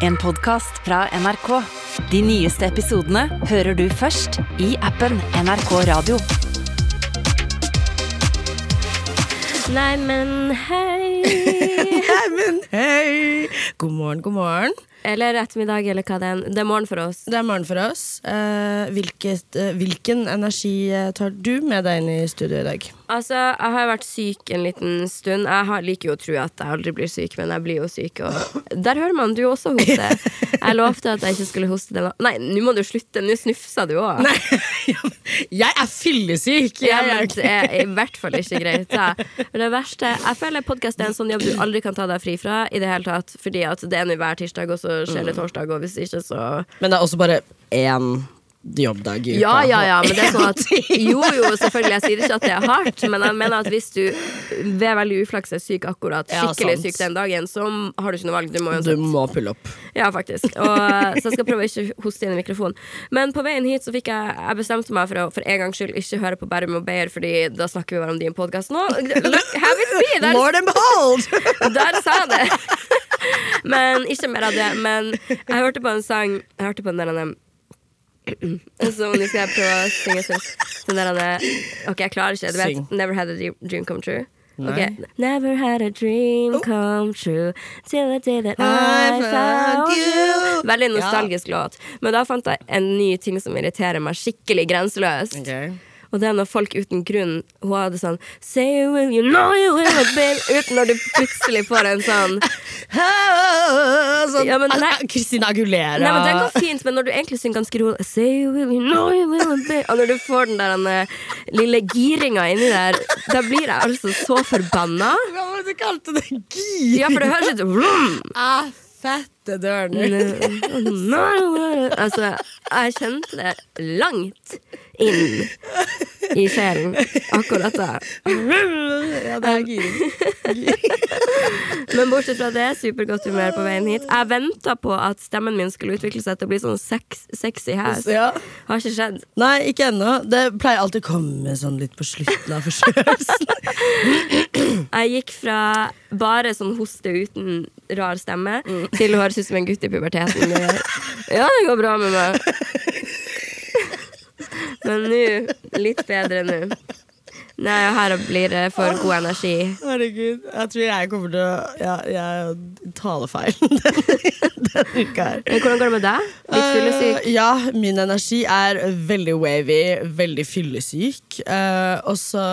En podkast fra NRK. De nyeste episodene hører du først i appen NRK Radio. Nei, men hei. Nei, men hei! God morgen, god morgen. Eller ettermiddag, eller hva det er. Det er morgen for oss. Det er morgen for oss. Eh, hvilket, eh, hvilken energi eh, tar du med deg inn i studio i dag? Altså, Jeg har vært syk en liten stund. Jeg har, liker jo å tro at jeg aldri blir syk, men jeg blir jo syk. Og der hører man du også hoste. Jeg lovte at jeg ikke skulle hoste den. Nei, nå må du slutte. Nå snufsa du òg. Jeg er fyllesyk! Ja, men det er i hvert fall ikke greit. Men Det verste Jeg føler podkast er en sånn jobb du aldri kan ta deg fri fra. I det hele tatt Fordi at det er nå hver tirsdag, og så skjer det torsdag, og hvis ikke, så Men det er også bare én jobbdag i uka. Ja, ja, ja, men det er sånn at Jo, jo, selvfølgelig, jeg sier ikke at det er hardt, men jeg mener at hvis du ved veldig uflaks er syk akkurat skikkelig ja, syk den dagen, så har du ikke noe valg. Du må jo Du må pulle opp. Ja, faktisk. Og, så jeg skal prøve å ikke hoste inn i mikrofonen. Men på veien hit så fikk jeg Jeg bestemte meg for å for en gangs skyld ikke høre på Bærum og Beyer, Fordi da snakker vi bare om din podkast nå. Look, have it be! Der, More than behold! der sa jeg det! Men ikke mer av det. Men jeg hørte på en sang Jeg hørte på den der han, Så nå skal jeg prøve å synge sånn. der, OK, jeg klarer ikke. Du vet Never had a dream- come true. Okay. Never had a dream come true till the day that I I found you. Veldig nostalgisk låt. Men da fant jeg en ny ting som irriterer meg skikkelig grenseløst. Og det er når folk uten grunn Hun hadde sånn Say you will, you know you will, baby Uten når du plutselig får en sånn Sånn, Ja, men nei. Christina Agulera. Nei, men Den går fint, men når du egentlig synger ganske rolig Say you will, you know you will, baby Og når du får den der den, eh, lille giringa inni der Da blir jeg altså så forbanna Hva var det du kalte det? Gir? Ja, for det høres ut som. Ah, fette døren. Altså, jeg kjente det langt inn i sjelen, akkurat da. Ja, det er giring. Men bortsett fra det, supergodt humør på veien hit. Jeg venta på at stemmen min skulle utvikle seg til å bli sånn sex, sexy hes. Ja. Har ikke skjedd. Nei, ikke ennå. Det pleier alltid å komme sånn litt på slutten av forstørrelsen. Jeg gikk fra bare sånn hoste uten rar stemme til å høres ut som en gutt i puberteten. Ja, det går bra med meg. Men nå litt bedre nå. Nei, her blir det for god energi. Herregud, jeg tror jeg kommer til å ja, Jeg taler feil denne, uka her. Hvordan går det med deg? Litt fyllesyk? Uh, ja, min energi er veldig wavy, veldig fyllesyk. Uh, og så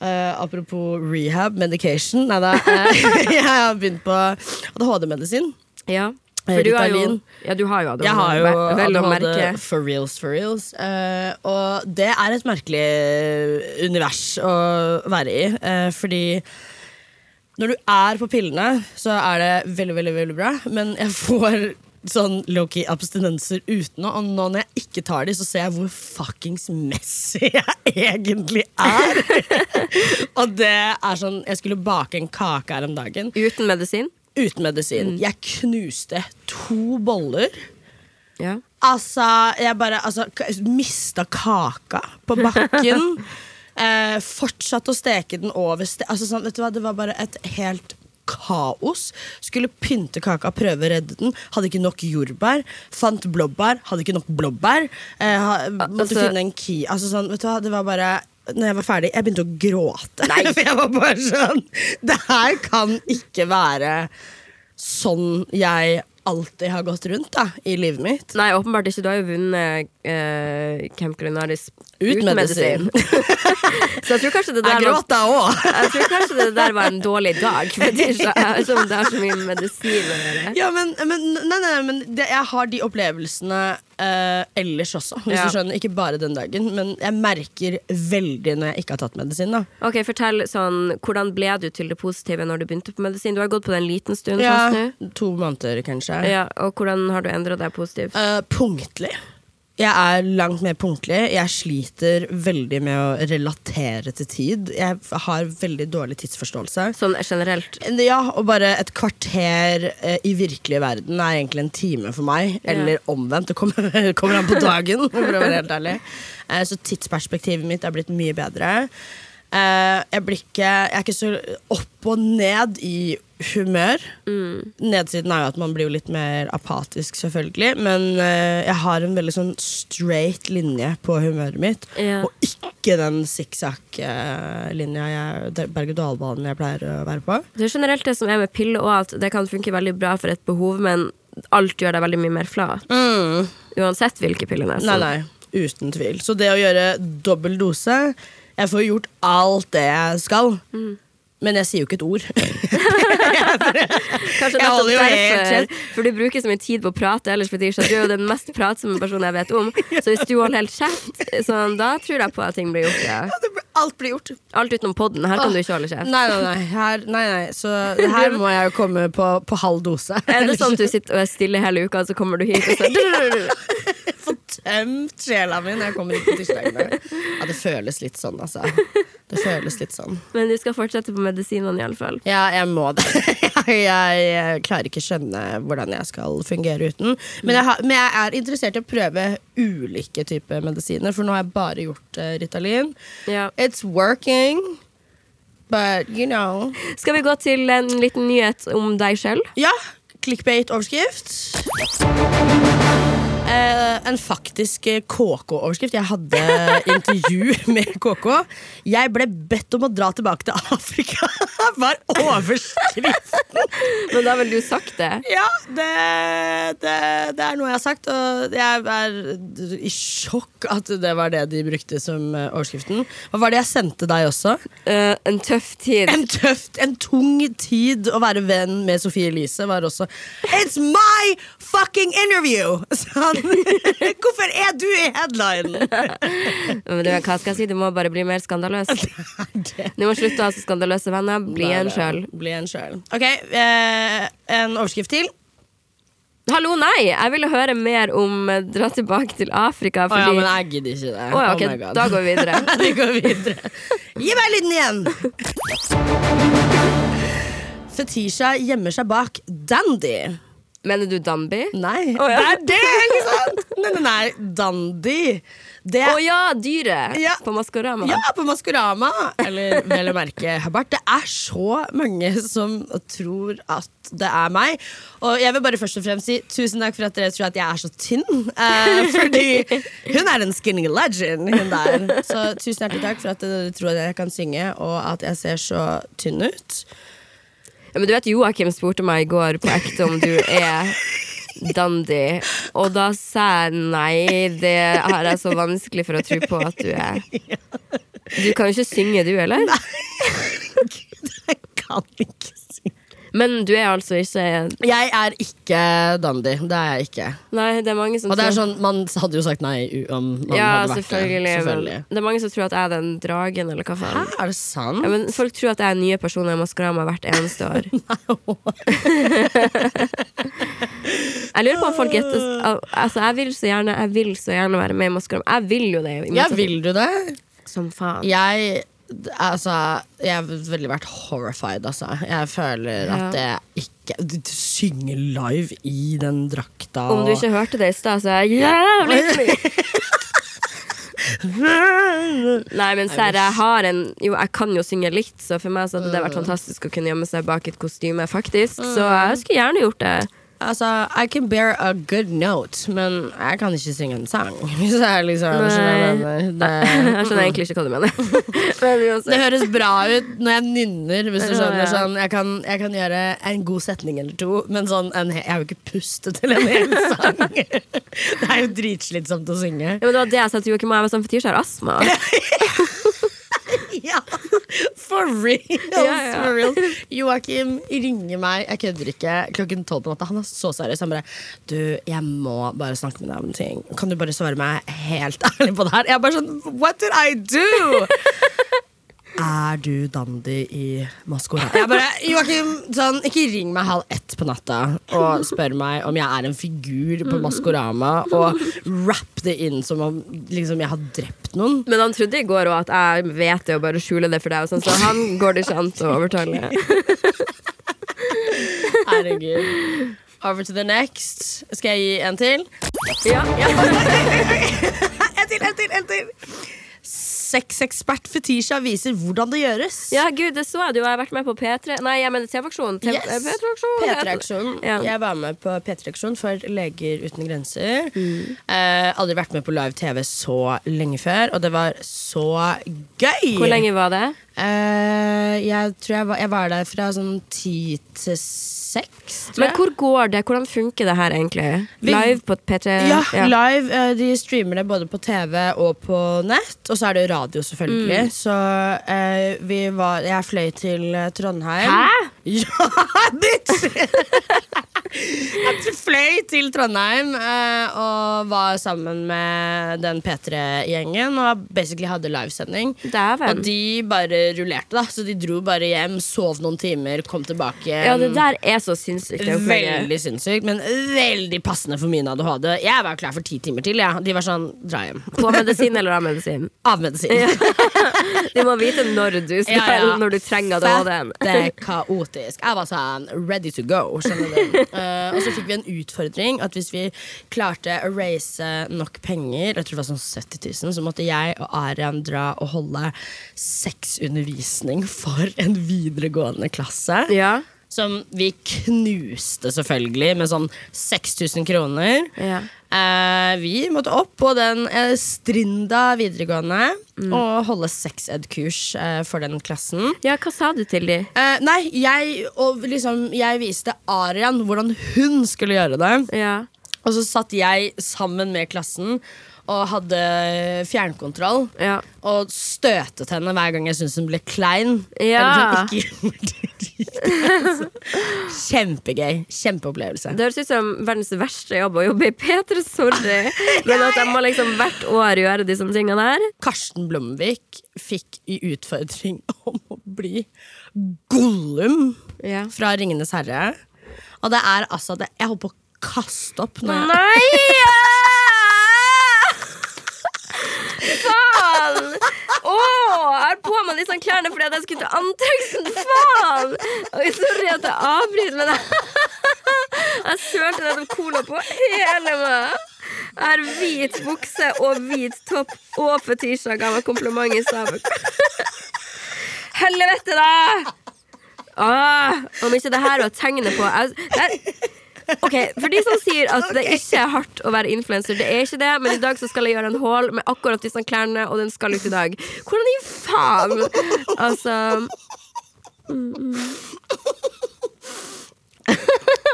Uh, apropos rehab, medication Nei da. eh, jeg har begynt på ADHD-medisin. Ja. For du har jo, ja, du har jo ADHD. Jeg har jo ADHD for reals, for reals. Uh, og det er et merkelig univers å være i, uh, fordi når du er på pillene, så er det veldig, veldig, veldig bra, men jeg får sånn low-key abstinenser uten og nå når jeg ikke tar de, så ser jeg hvor fuckings messy jeg egentlig er. og det er sånn Jeg skulle bake en kake her om dagen Uten medisin? Uten medisin. Jeg knuste to boller. Ja. Altså, jeg bare altså, mista kaka på bakken. eh, fortsatte å steke den over ste altså, sånn, vet du hva, Det var bare et helt kaos. Skulle pynte kaka, prøve å redde den. Hadde ikke nok jordbær. Fant blåbær, hadde ikke nok blåbær. Eh, ha, måtte altså- finne en key. Altså, sånn, vet du hva, det var bare når jeg var ferdig, jeg begynte å gråte. For jeg var bare sånn Det her kan ikke være sånn jeg alltid har gått rundt da, i livet mitt. Nei, åpenbart ikke. Du har jo vunnet eh, Camp Culinaris Uten medisin. Så jeg tror kanskje det der Jeg gråt da òg. Jeg tror kanskje det der var en dårlig dag. For det er så, har så mye medisin å gjøre. Ja, men, men, nei, nei, nei, men det, jeg har de opplevelsene eh, ellers også, hvis Ja. du skjønner. Ikke bare den dagen, men jeg merker veldig når jeg ikke har tatt medisin. da Ok, Fortell sånn, Hvordan ble du til det positive når du begynte på medisin? Du har gått på det en liten stund. Fast nå. To måneder, kanskje. Ja, og hvordan har du endra deg positivt? Eh, punktlig. Jeg er langt mer punktlig. Jeg sliter veldig med å relatere til tid. Jeg har veldig dårlig tidsforståelse. Sånn generelt. Ja, og bare et kvarter eh, i virkelige verden er egentlig en time for meg. Ja. Eller omvendt. Det kommer, kommer an på dagen, for å være helt ærlig. Eh, så tidsperspektivet mitt er blitt mye bedre. Eh, jeg blir ikke Jeg er ikke så opp og ned i humør. Nedsiden er jo at man blir jo litt mer apatisk, selvfølgelig. Men uh, jeg har en veldig sånn straight linje på humøret mitt. Yeah. Og ikke den sikksakk-linja, berg-og-dal-banen, jeg pleier å være på. Det er generelt det som er med piller òg, at det kan funke veldig bra for et behov, men alt gjør deg veldig mye mer flat. Uansett hvilke piller det er. Nei, nei, uten tvil. Så det å gjøre dobbel dose Jeg får gjort alt det jeg skal. Men jeg sier jo ikke et ord. Kanskje Jeg holder jo helt for du bruker så mye tid på å prate ellers, Fetisha. Du er jo den mest pratsomme personen jeg vet om. Så hvis du holder helt kjeft, sånn, da tror jeg på at ting blir gjort. Ja. Alt blir gjort. Alt utenom podden. Her kan du ikke holde kjeft. Nei, nei, nei. Her, nei, nei. Så her må jeg jo komme på, på halv dose. Er det sånn at du sitter og er stille hele uka, og så kommer du hit og så tømt sjela mi når jeg kommer hit på tirsdagene. Ja, det føles litt sånn, altså. Det føles litt sånn. Men du skal fortsette på medisinene, iallfall. Ja, jeg må det. Jeg, jeg klarer ikke skjønne hvordan jeg skal fungere uten. Men jeg, har, men jeg er interessert i å prøve ulike typer medisiner, for nå har jeg bare gjort uh, Ritalin. Ja. It's working, but you know. Skal vi gå til en liten nyhet om deg sjøl? Ja, clickbait-overskrift. Eh, en faktisk eh, KK-overskrift. Jeg hadde intervju med KK. Jeg ble bedt om å dra tilbake til Afrika, var overskriften! Men da vel du sagt det? Ja, det, det, det er noe jeg har sagt, og jeg er i sjokk at det var det de brukte som eh, overskriften. Hva var det jeg sendte deg også? Eh, en tøff tid. En tøft, en tung tid å være venn med Sofie Elise var også It's my fucking interview! Sånn han. Hvorfor er du i headlinen? Men du, hva skal jeg si? Du må bare bli mer skandaløs. Du må slutte å ha så skandaløse venner. Bli en sjøl. Bli en sjøl. Ok, eh, en overskrift til. Hallo, nei! Jeg ville høre mer om eh, Dra tilbake til Afrika. Å ja, men jeg gidder ikke det. Å ja, ok, Oh da går vi videre. Vi går videre. Gi meg lyden igjen! Fetisha gjemmer seg bak Dandy. Mener du Danby? Nei, oh, ja. det er det! sant? Nei, nei, nei, Dandy. Å Å ja, dyret! Ja. På Maskorama. Ja, på Maskorama. Eller vel å merke Habart. Det er så mange som tror at det er meg. Og jeg vil bare først og fremst si tusen takk for at dere tror at jeg er så tynn. Eh, fordi hun er en skinny legend, hun der. Så tusen hjertelig takk for at dere tror at jeg kan synge, og at jeg ser så tynn ut. Men du vet Joakim spurte meg i går på ekte om du er dandy, og da sa jeg nei, det har jeg så vanskelig for å tro på at du er. Du kan jo ikke synge, du, eller? Jeg kan ikke. Men du er altså ikke Jeg er ikke dandy. Det er jeg ikke. Nei, det er mange som Og det er sånn, Man hadde jo sagt nei om man Ja, hadde vært selvfølgelig. det. Selvfølgelig. det er mange som tror at jeg er den dragen, eller hva faen. Hæ, er det sant? Ja, men folk tror at jeg er nye personer i Maskorama hvert eneste år. Jeg lurer på om folk gjetter Altså, jeg vil så gjerne Jeg vil så gjerne være med i Maskorama. Jeg vil jo det. Ja, vil du det? Som faen. Jeg Altså, jeg har veldig vært horrified, altså. Jeg føler at det ikke Du synger live i den drakta Om du ikke hørte det i stad, så er jeg jævlig. Nei, men serr, jeg har en Jo, jeg kan jo synge litt, så for meg så hadde det vært fantastisk å kunne gjemme seg bak et kostyme, faktisk. Så jeg skulle gjerne gjort det. Altså, I can bear a good note, men jeg kan ikke synge en sang. Hvis jeg liksom Nei. skjønner mener. Jeg skjønner egentlig ikke hva du mener. Men Det høres bra ut når jeg nynner, hvis du skjønner. Sånn, jeg, kan, jeg kan gjøre en god setning eller to, men sånn, en, jeg har jo ikke pustet til en hel sang. Det er jo dritslitsomt å synge. Ja, men det var det jeg sa til Joakim. Jeg var sånn, for Tisha har astma. For real. Ja, ja. For real. Joakim ringer meg, jeg kødder ikke, klokken tolv på natta. Han er så seriøs. Han bare Du, jeg må bare snakke med deg om ting. Kan du bare svare meg helt ærlig på det her? Jeg er bare sånn What did I do? Er du dandy i Maskorama? Jeg bare, Joakim, sånn, ikke ring meg halv ett på natta og spør meg om jeg er en figur på Maskorama, og rapp det inn som om liksom, jeg har drept noen. Men han trodde i går òg at jeg vet det og bare skjuler det for deg, sånn, så han går det ikke an å overtale. Herregud. Over to the next. Skal jeg gi en til? Ja, ja. En til, en til, en til. Sexekspert Fetisha viser hvordan det gjøres. Ja, gud, det så jeg. Du har vært med på P3 Nei, jeg mener TV-aksjonen. TV Yes. P3-aksjon. P3-aksjonen. Ja. Jeg var med på P3-aksjon for Leger uten grenser. Mm. Eh, aldri vært med på live TV så lenge før, og det var så gøy! Hvor lenge var det? Eh, jeg tror jeg var, jeg var der fra sånn ti til seks, Men hvor går det? Hvordan funker det her egentlig? Live på P3? Ja, live. Uh, De streamer det både på TV og på nett. Og så er det radio, selvfølgelig. Mm. Så uh, vi var Jeg fløy til Trondheim. Hæ? Ja, bitch! jeg fløy til Trondheim eh, og var sammen med den P3-gjengen og basically hadde livesending. Og de bare rullerte, da. Så de dro bare hjem, sov noen timer, kom tilbake. Ja, det der er så sinnssykt. Veldig sinnssykt, men veldig passende for min ADHD. Jeg var klar for ti timer til. Ja. De var sånn dra hjem. På medisin eller av medisin? Av medisin. De må vite når du skal, Ja, ja. når du trenger ADHD-en. Det er kaotisk. Jeg var sånn ready to go. Skjønner du? Eh, og så fikk vi en utfordring at hvis vi klarte å raise nok penger, jeg tror det var sånn 70 000, så måtte jeg og Arian dra og holde sexundervisning for en videregående klasse. Ja. Som vi knuste, selvfølgelig, med sånn 6000 kroner. Ja. Eh, vi måtte opp på den eh, Strinda videregående og holde sex-ed-kurs eh, for den klassen. ja, hva sa du til de? Eh, nei, jeg, og liksom, jeg viste Arian hvordan hun skulle gjøre det. Ja. Og så satt jeg sammen med klassen og hadde fjernkontroll. Ja. Og støtet henne hver gang jeg syntes hun ble klein. Ja. Sånn, ikke Kjempegøy. Kjempeopplevelse. Det høres ut som verdens verste jobb å jobbe i P3, sorry. Men at jeg må liksom hvert år gjøre de sånne tingene der. Karsten Blomvik fikk i utfordring om å bli Gollum Ja. fra Ringenes herre. Og det er altså det, Jeg holdt på å kaste opp. nå. Nei! Faen! Åh, jeg har på meg disse klærne fordi jeg skulle til antrekksprøve. Faen! Oi, sorry at jeg avbryter, men jeg, jeg sølte nettopp cola på hele meg. Jeg har hvit bukse og hvit topp og fetisha ga meg kompliment i stad. Helvete, da! Åh, om ikke det her var tegnet på jeg, Ok, For de som sier at det ikke er hardt å være influenser, det er ikke det, men i dag så skal jeg gjøre en haul med akkurat disse klærne, og den skal ut i dag. Hvordan i faen? Altså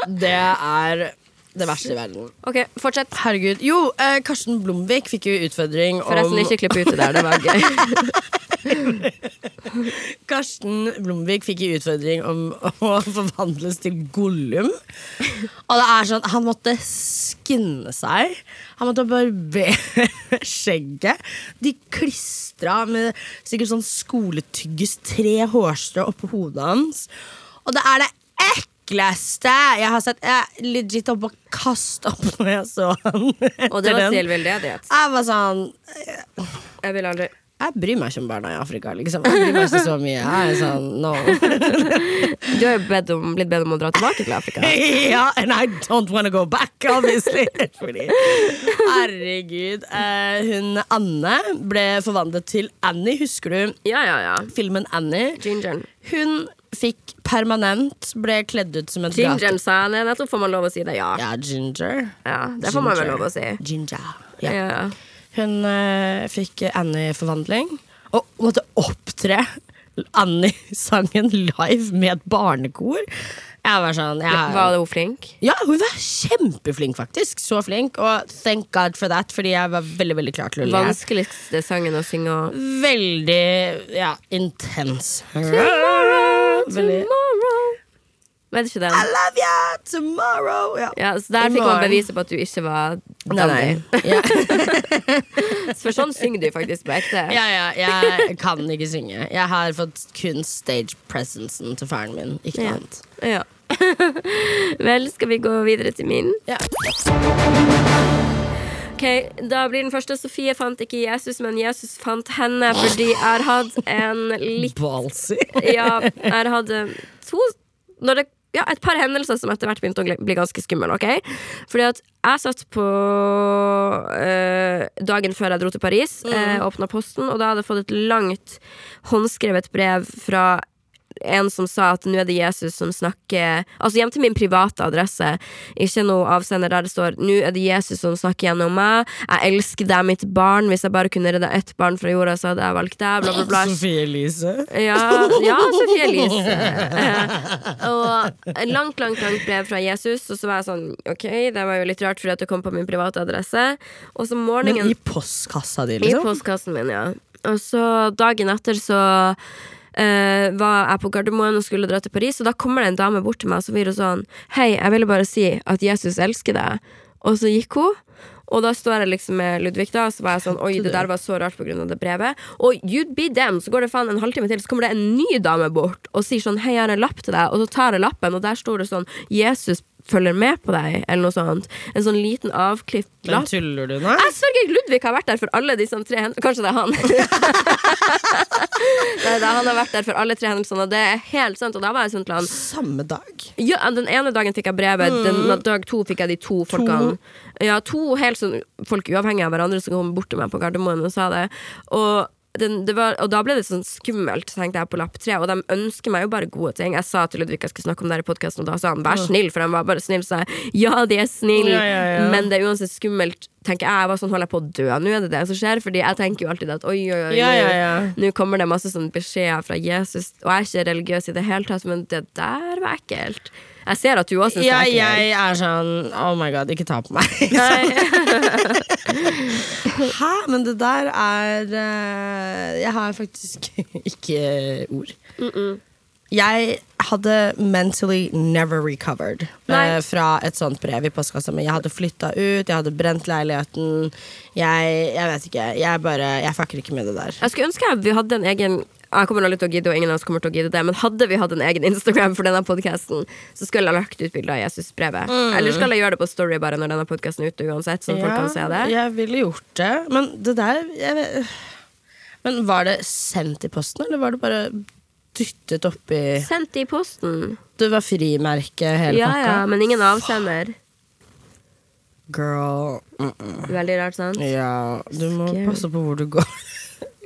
det er det verste i verden. OK, fortsett. Herregud. Jo, eh, Karsten Blomvik fikk jo utfordring Forresten, om ikke klipp ut det der. Det var gøy. Karsten Blomvik fikk i utfordring om å forvandles til Gollum. Og det er sånn Han måtte skinne seg. Han måtte barbere skjegget. De klistra med sikkert sånn skoletygges tre hårstrå oppå hodet hans. Og det er det ekleste jeg har sett. Jeg legit holdt på å kaste opp når jeg så han. Og det var til. Jeg var sånn Jeg vil aldri Jeg bryr meg ikke om barna i Afrika. Liksom. Jeg bryr meg ikke så mye. Jeg er sånn, no Du har jo bedt om, blitt bedt om å dra tilbake til Afrika. ja, and I don't wanna go back, obviously. Fordi, herregud. eh, hun Anne ble forvandlet til Annie, husker du Ja, ja, ja. filmen Annie? Gingeren. Hun fikk permanent, ble kledd ut som et Gingeren sa jeg. Nettopp får man lov å si det, ja. Ja, ginger. ja det får man vel lov å si. Ginger. Ja. Ja. Hun eh, fikk Annie-forvandling og måtte opptre Annie-sangen live med et barnekor. Jeg var sånn jeg, Var hun flink? Ja, hun var kjempeflink, faktisk. Så flink. Og thank God for that, fordi jeg var veldig veldig klar til å le. Vanskeligste sangen å synge Veldig ja, intens. Tomorrow, tomorrow Vet ikke I love you tomorrow. Ja. Ja, så Der fikk man beviset på at du ikke var Nei, nei. Ja. For sånn synger du faktisk på ekte. ja, ja, jeg kan ikke synge. Jeg har fått kun stage presencen til faren min. Ikke noe Ja. annet. Ja. Vel, skal vi gå videre til min? Ja. Ok, Da blir den første Sofie fant ikke Jesus, men Jesus fant henne fordi jeg har hatt en litt Ballsy. Ja, jeg har hatt to Når det ja, et par hendelser som etter hvert begynte å bli ganske skumle. ok? Fordi at jeg satt på øh, dagen før jeg dro til Paris, mm. åpna posten, og da hadde jeg fått et langt håndskrevet brev fra en som sa at nå er det Jesus som snakker Altså hjem til min private adresse, ikke noe avsender der det står 'Nå er det Jesus som snakker gjennom meg', 'Jeg elsker deg, mitt barn', 'Hvis jeg bare kunne redda ett barn fra jorda, så hadde jeg valgt deg', bla, bla, bla. Sofie Elise. Ja, ja Sofie Elise. Og langt, langt langt brev fra Jesus, og så var jeg sånn Ok, det var jo litt rart fordi at det kom på min private adresse. Og så Men morgenen i postkassa di, i liksom? postkassen min, ja. Og så dagen etter så eh, var jeg på Gardermoen og skulle dra til Paris, og da kommer det en dame bort til meg og så sier hun sånn Hei, jeg ville bare si at Jesus elsker deg. Og så gikk hun. Og da står jeg liksom med Ludvig, da, og så var jeg sånn Oi, det der var så rart av det brevet. Og you'd be damned, så går det faen en halvtime til, så kommer det en ny dame bort og sier sånn Hei, jeg har en lapp til deg. Og så tar jeg lappen, og der står det sånn Jesus følger med på deg, eller noe sånt. En sånn liten avklipt Men tuller du nå? Jeg sørger Ludvig har vært der for alle disse tre hendelsene. Kanskje det er han. Nei, da, han har vært der for alle tre hendelsene, og det er helt sant. Og da var jeg sånn til han Samme dag. ja, Den ene dagen fikk jeg brevet, den dag to fikk jeg de to folkene. Ja, to helt sånn folk uavhengig av hverandre som kom bort til meg på Gardermoen og sa det. Og den, det var, og da ble det sånn skummelt, tenkte jeg på lapp tre. Og de ønsker meg jo bare gode ting. Jeg sa til Ludvig jeg skulle snakke om det her i podkasten, og da sa han 'vær snill', for han var bare snill. Så jeg ja, de er snille, Ja, ja, ja. men det er uansett skummelt. Tenker jeg, jeg var sånn, Holder jeg på å dø nå? Er det det som skjer? Fordi jeg tenker jo alltid at oi, oi, oi, nå kommer det masse sånn beskjeder fra Jesus. Og jeg er ikke religiøs i det hele tatt, men det der var ekkelt. Jeg ser at du også syns Ja, det er ekkelt. jeg er sånn Oh my god, ikke ta på meg. Hæ? Men det der er eh, Jeg har faktisk ikke ord. Jeg hadde mentally never recovered eh, fra et sånt brev i postkassa mi. Jeg hadde flytta ut, jeg hadde brent leiligheten. Jeg, jeg vet ikke. Jeg bare Jeg fucker ikke med det der. Jeg skulle ønske vi hadde en egen jeg kommer aldri til å gidde, og ingen av oss kommer til å gidde det Men hadde vi hatt en egen Instagram for denne podcasten Så skulle jeg lagt ut bilder av Jesusbrevet Eller skal jeg gjøre det på story bare når denne podcasten er ute uansett Så folk kan se det jeg ville gjort det. Men det der Men var det sendt i posten, eller var det bare dyttet oppi Sendt i posten Det var frimerke, hele Ja, pakka? ja, men ingen avsender Girl mm -mm. Veldig rart, sant? Ja, du må Scary. passe på hvor du går.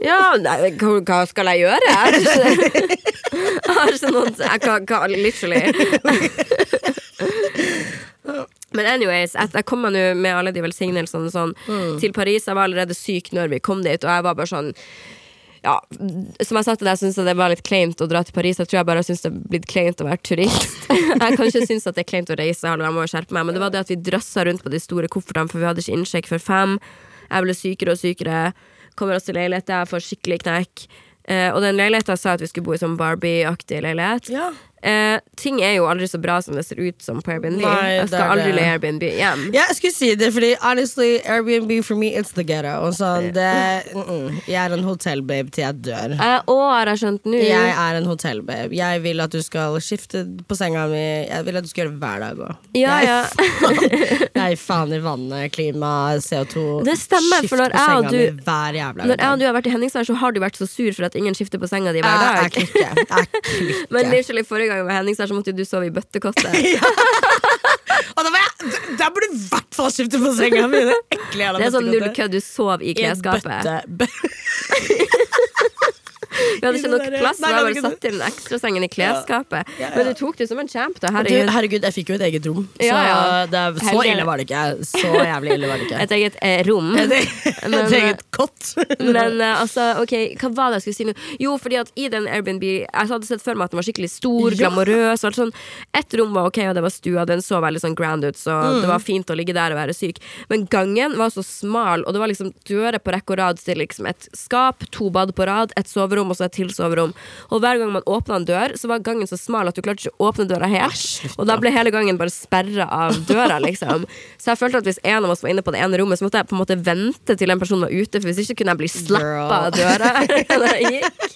Ja, nei, hva, skal jeg gjøre? Jeg har ikke, jeg har ikke noen jeg kan, kan, Literally. Men anyways, jeg kom meg nå med alle de velsignelsene sånn, til Paris. Jeg var allerede syk når vi kom dit, og jeg var bare sånn ja, Som jeg sa til deg, syns jeg det var litt kleint å dra til Paris. Jeg tror jeg bare syns det er blitt kleint å være turist. jeg kan ikke synes at det er kleint å reise, hallo, jeg må skjerpe meg. Men det var det at vi drøssa rundt på de store koffertene, for vi hadde ikke innsjekk før fem. Jeg ble sykere og sykere. Kommer oss til leilighet, jeg får skikkelig knekk. Eh, og den leiligheta sa at vi skulle bo i sånn Barbie-aktig leilighet. Ja. Eh, ting er jo aldri så bra som det ser ut som på Airbnb. Nei, jeg skal aldri leie Airbnb igjen. Ja, jeg skulle si det, fordi honestly, Airbnb for me, it's the ghetto. Sånn, det, mm -mm. Jeg er en hotellbabe til jeg dør. Eh, og har jeg skjønt nå Jeg er en hotellbabe. Jeg vil at du skal skifte på senga mi. Jeg vil at du skal gjøre det hver dag òg. Ja, jeg, ja. jeg er faen i vannet, klima, CO2. Det stemmer, for når jeg og du- hver jævla Når jeg og du har vært i Henningsvær, så har du vært så sur for at ingen skifter på senga di hver Jeg er dag. Jeg er klikke. Men literally forrige gang jeg var Henning, så måtte jo du sove i bøttekottet. Og da var jeg Der burde du i hvert fall skifte på senga mi! Det Det er sånn null kødd, du sov i I en bøtte- bø- Vi hadde ikke nok plass, så vi bare satt inn ekstrasengen i klesskapet. Ja, ja. Men du tok det som en champ, da. Du, Herregud. herregud, jeg fikk jo et eget rom. Så. Det, så ille var det ikke. Så jævlig ille var det ikke. Et eget eh, rom. Et, et, Men, et eget kott. Men eh, altså, ok, hva var det jeg skulle si nå? Jo, fordi at i den Airbnb Jeg hadde sett for meg at den var skikkelig stor, glamorøs. og alt sånn. Ett rom var ok, og det var stua. Den så veldig sånn grand ut, så Mm. det var fint å ligge der og være syk. Men gangen var så smal, og det var liksom dører på rekke og rad til liksom et skap, to bad på rad, et soverom og så et til soverom. Og hver gang man åpna en dør, så var gangen så smal at du klarte ikke å åpne døra helt. og da ble hele gangen bare sperra av døra, liksom. Så jeg følte at hvis en av oss var inne på det ene rommet, så måtte jeg på en måte vente til en person var ute, for hvis ikke kunne jeg bli slappa av døra når jeg gikk.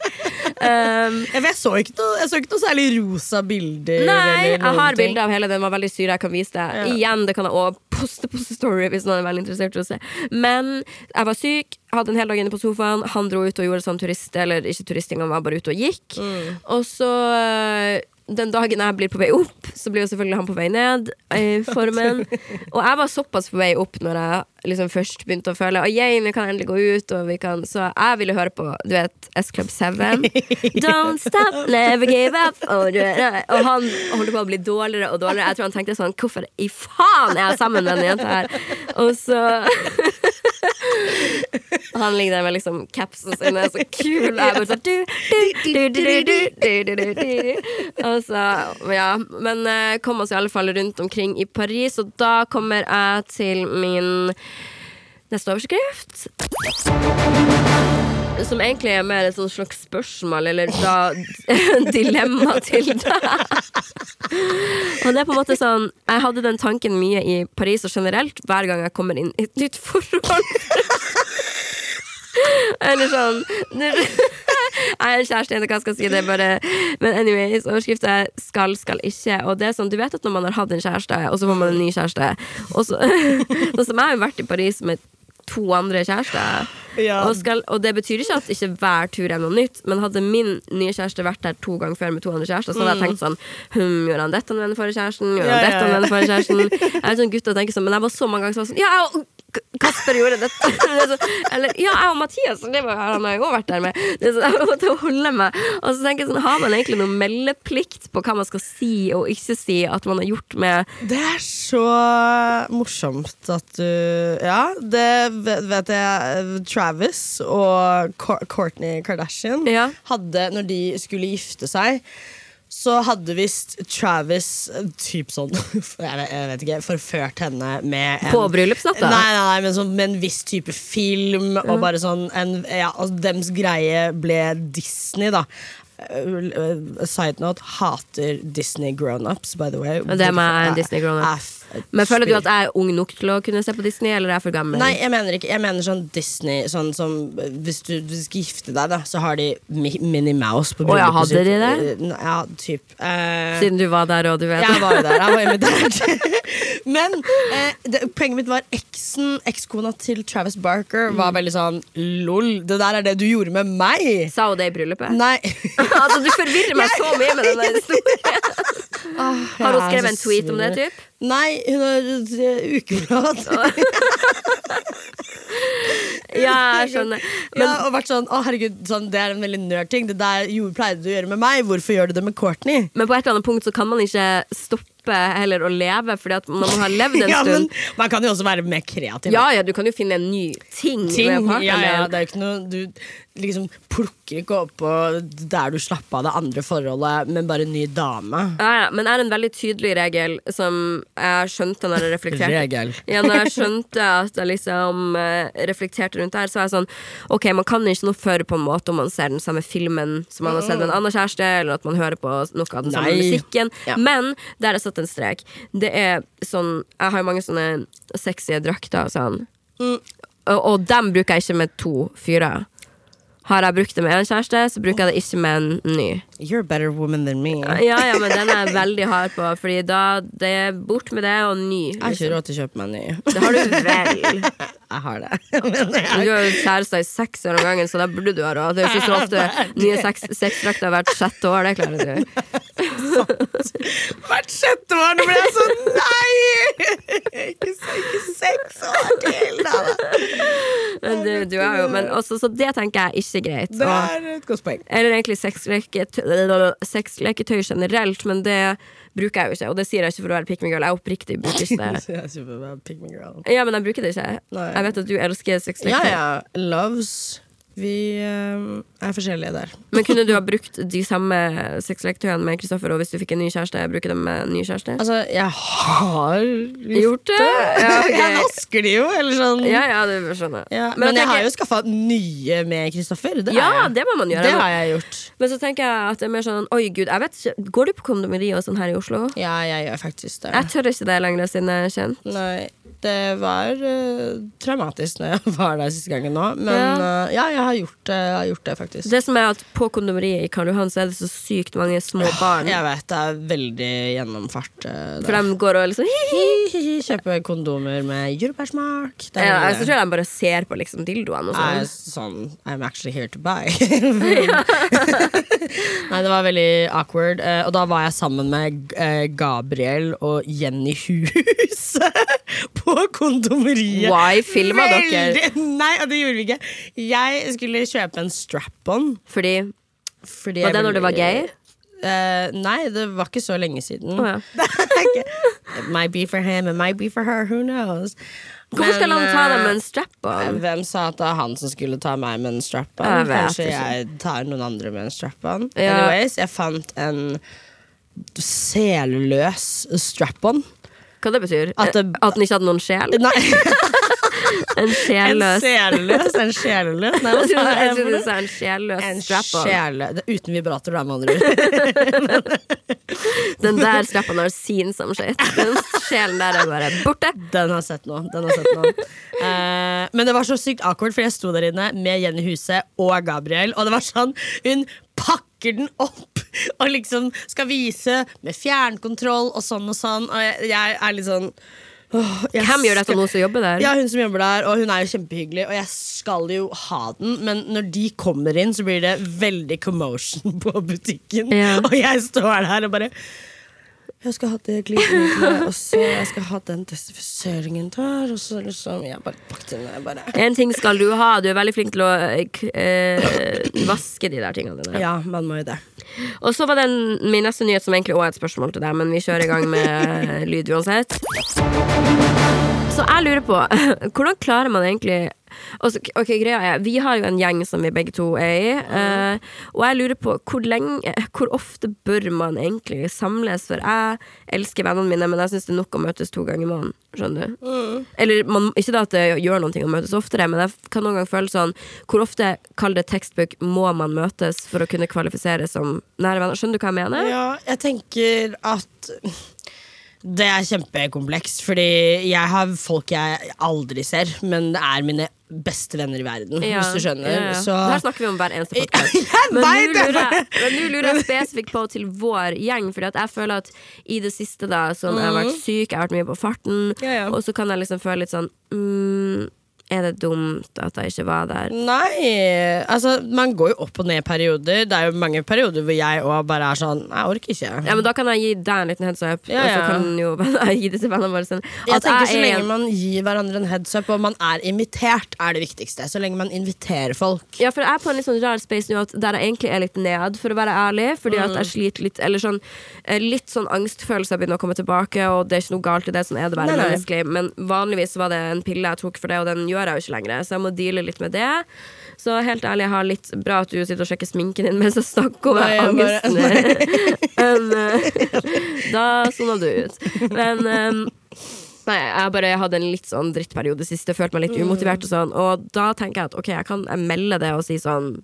Um, Jeg, så ikke noe, noe særlig rosa bilder. Nei, jeg har bilde av hele den. var veldig syre. Jeg kan vise det. Ja. Igjen, det kan jeg også poste på Story hvis noen er veldig interessert i å se. Men jeg var syk, hadde en hel dag inne på sofaen. Han dro ut og gjorde sånn turist, eller ikke turisting, han var bare ute og gikk. Mm. Og så øh, den dagen jeg blir på vei opp, så blir jo selvfølgelig han på vei ned i formen. Og jeg var såpass på vei opp når jeg liksom først begynte å føle Å, vi kan endelig gå ut, kan Så jeg ville høre på, du vet, S Club 7. Don't stop, never give up. Og, og han holdt på å bli dårligere og dårligere. Jeg tror han tenkte sånn Hvorfor i faen er jeg sammen med denne jenta her? Og så han ligger der med liksom capsene sine, så kul, og jeg bare så, ja. Men uh, kom oss i alle fall rundt omkring i Paris, og da kommer jeg til min neste overskrift. Som egentlig er mer et slags spørsmål, eller da dilemma til deg. Og det er på en måte sånn Jeg hadde den tanken mye i Paris og generelt hver gang jeg kommer inn i et nytt forhold. Eller sånn Jeg er en kjæreste, hva jeg skal si det, bare Men anyways, overskriften er 'skal, skal ikke'. Og det er sånn, du vet at når man har hatt en kjæreste, og så får man en ny kjæreste Og så, Sånn som jeg har jo vært i Paris med to andre kjærester. Ja. Og, skal, og det betyr ikke at ikke hver tur er noe nytt, men hadde min nye kjæreste vært der to ganger før med to andre kjærester, så hadde jeg tenkt sånn hm, Gjorde han dette med den forrige kjæresten? Gjorde han dette med den forrige kjæresten? Jeg er sånn gutt og tenker sånn, men jeg var så mange ganger sånn Ja, K- Kasper gjorde dette. Det så- Eller ja, jeg og Mathias, det var, han har jo vært der med. Det så, jeg måtte holde meg. Og så tenker jeg sånn, Har man egentlig noen meldeplikt på hva man skal si og ikke si at man har gjort med Det er så morsomt at du Ja, det vet jeg. Travis og Courtney Kardashian Ja. hadde, når de skulle gifte seg så hadde visst Travis eh, typ sånn jeg vet, ikke, forført henne med en På bryllupsnatta? Nei, nei, nei men sånn, med en viss type film. Og bare sånn en, ja, og Dems greie ble Disney, da. Uh, uh, side note hater Disney grown-ups, by the way. Og det er Disney grown-up. Men føler du at jeg er ung nok til å kunne se på Disney, eller er jeg for gammel? Nei, jeg mener ikke Jeg mener sånn Disney sånn som, Hvis du, du skal gifte deg, da så har de Mi- Minnie Mouse på bryllupet ja, hadde de det? Uh, Ja, typ. Eh, Siden du var der, og du vet jeg var der, jeg var invitert. Men eh, det, poenget mitt var eksen, ekskona til Travis Barker, var Mm. veldig sånn lol, det der er det du gjorde med meg. Sa hun det i bryllupet? Nei. altså, du forvirrer meg så mye med den der historien. Har hun skrevet en tweet om det, typ? Nei, hun har ukeblad. Ja, jeg skjønner. Men ja, og vært sånn, å herregud, sånn, Det er en veldig nerd ting. Det der pleide du å gjøre med meg. Hvorfor gjør du det med Courtney? Men på et eller annet punkt så kan man ikke stoppe heller å leve, Fordi at når man har levd en Ja, men stund man kan jo også være mer kreativ. Ja, ja, du kan jo finne en ny ting, ting. Ja, ja, det er jo ikke noe Du liksom plukker ikke opp på der du slapp av det andre forholdet, men bare en ny dame. Ja, ja, men er en veldig tydelig regel som jeg skjønte når jeg reflekterte. Regel. Ja, når jeg skjønte at jeg liksom eh, reflekterte rundt det her, så var jeg sånn Ok, man kan ikke noe for på en måte om man ser den samme filmen som man har sett med en annen kjæreste, eller at man hører på noe av den samme Nei. musikken. Ja. Men der er jeg satt en strek. Det er sånn Jeg har jo mange sånne sexy drakter og sånn. Mm. Og, og dem bruker jeg ikke med to fyrer. Har jeg brukt det med en kjæreste, så bruker jeg det ikke med en ny. You're a better woman than me. Ja, ja, men den er jeg veldig hard på, Fordi da det er bort med det og ny. Jeg har ikke Liksom. råd til å kjøpe meg en ny. Det har du vel. Jeg har det. Men Du har jo kjærester i seks år om gangen, så da burde du ha råd. Det er ikke så ofte nye sex- sexdrakter hvert sjette år. Det klarer du. hvert sjette år nå ble jeg sånn Nei! Ikke, ikke seks år til, da. Men du, du er jo, men også, så det tenker jeg ikke er greit. Det er et godt poeng. eller egentlig sexleketøy, generelt, men det bruker jeg jo ikke. Og det sier jeg ikke for å være pick me girl. Jeg oppriktig bruker ikke det. Ja, men jeg bruker det ikke. Nei. Jeg vet at du elsker Ja, sexleketøy. ja. Loves. Vi eh, er forskjellige der. Men kunne du ha brukt de samme sexleketøyene med Kristoffer, og hvis du fikk en ny kjæreste, bruke dem med en ny kjæreste? Altså, jeg har Gjort det? Ja, okay. Jeg vasker de jo, eller sånn. Ja, ja, det skjønner jeg. Ja, Men men jeg tenker... har jo skaffa nye med Kristoffer. Ja, jeg. det må man gjøre. det har jeg gjort. Men så tenker jeg at det er mer sånn Oi, gud, jeg vet ikke Går du på kondomeri og sånn her i Oslo? Ja, jeg gjør faktisk det. Jeg tør ikke det lenger siden jeg er kjent. Nei, det var uh, traumatisk når jeg var der siste gangen nå. Men Ja. uh, ja, jeg har gjort, det- jeg har gjort det, faktisk. Det som er at På kondomeriet i Karl Johan så er det så sykt mange små barn. Jeg vet det er veldig gjennomfart. eh, For de går og liksom Hi-hi-hi, Kjøper kondomer med jordbærsmak. Ja, jeg, Så tror de bare ser på liksom dildoene og sånn. sånn I'm actually here to buy. Nei, det var veldig awkward. Og da var jeg sammen med Gabriel og Jenny Huse på kondomeriet. Why filma dere? Nei, det gjorde vi ikke. Jeg skulle kjøpe en strap-on. Fordi fordi Var det når du var gay? Uh, nei, det var ikke så lenge siden. Oh, ja. It might be for him, it might be for her, who knows. Hvorfor skal han ta deg med en eh, strap-on? Hvem sa at det er han som skulle ta meg med en strap-on? Jeg Kanskje ikke. jeg tar noen andre med en strap-on? Ja. Anyways, jeg fant en selløs strap-on. Hva det betyr? At det- At den ikke hadde noen sjel? Nei, En en sjelløs? En sjelløs? Nei, hva Jeg sa jeg jeg? trodde du sa en sjelløs En strap-on. Uten vibrator, da, med andre ord. Den der strap-on har sin som shit. Den sjelen der er bare borte. Den har sett nå. Den har sett nå. Uh, men det var så sykt awkward, for jeg sto der inne med Jenny Huse og Gabriel, og det var sånn Hun pakker den opp og liksom skal vise med fjernkontroll og sånn og sånn, og jeg, jeg er litt sånn åh, jeg Hvem gjør dette nå som jobber der? Ja, hun som jobber der, og hun er jo kjempehyggelig, og jeg skal jo ha den, men når de kommer inn, så blir det veldig commotion på butikken, Ja. og jeg står der og bare jeg skal ha det glidemiddelet, og så jeg skal ha den desinfiseringen der, og så liksom Jeg bare jeg bare En ting skal du ha. Du er veldig flink til å eh, eh, vaske de der tingene dine. Ja, man må jo det. Og så var det min neste nyhet, som egentlig også er et spørsmål til deg, men vi kjører i gang med lyd uansett. Så jeg lurer på, hvordan klarer man egentlig altså, Ok, greia er, Vi har jo en gjeng som vi begge to er i, Uh, og jeg lurer på hvor lenge Hvor ofte bør man egentlig samles? For jeg elsker vennene mine, men jeg syns det er nok å møtes to ganger i måneden. Skjønner du? Eller man, ikke da at det gjør noe å møtes oftere, men jeg kan noen gang føle sånn Hvor ofte, kall det tekstbok, må man møtes for å kunne kvalifisere som nære venner? Skjønner du hva jeg mener? Ja, jeg tenker at det er kjempekomplekst, fordi jeg har folk jeg aldri ser, men det er mine beste venner i verden, Ja, hvis du skjønner. ja, ja. Så her snakker vi om hver eneste podkast. Men nå lurer, jeg- lurer spesifikt på til vår gjeng, Fordi at jeg føler at i det siste, da, sånn, jeg har vært syk, jeg har vært mye på farten, og så kan jeg liksom føle litt sånn mm, Er det dumt at jeg ikke var der? Nei, altså man går jo opp og ned i perioder. Det er jo mange perioder hvor jeg òg bare er sånn Jeg orker ikke. Ja, men Da kan jeg gi deg en liten heads up, Ja, og så ja. kan jo jeg gi det til vennene våre. Sånn, jeg tenker tenker Så lenge en- man gir hverandre en heads up og man er invitert, er det viktigste. Så lenge man inviterer folk. Ja, for jeg er på en litt sånn rar space nå at der jeg egentlig er litt ned, for å være ærlig. Fordi at Mm. jeg sliter litt Eller sånn eh, Litt sånn angstfølelser begynner å komme tilbake, og det er ikke noe galt i det. Sånn er det bare Nei, nei. menneskelig. Men vanligvis var det en pille jeg tok for det, og den gjør jeg jo ikke lenger. Så jeg må deale litt med det. Så helt ærlig, jeg har litt bra at du sitter og sjekker sminken din mens jeg snakker om angsten. Eh, da sona du ut. Men um, Nei, jeg bare hadde en litt sånn drittperiode sist. Jeg følte meg litt umotivert og sånn. Og da tenker jeg at ok, jeg kan melde det og si sånn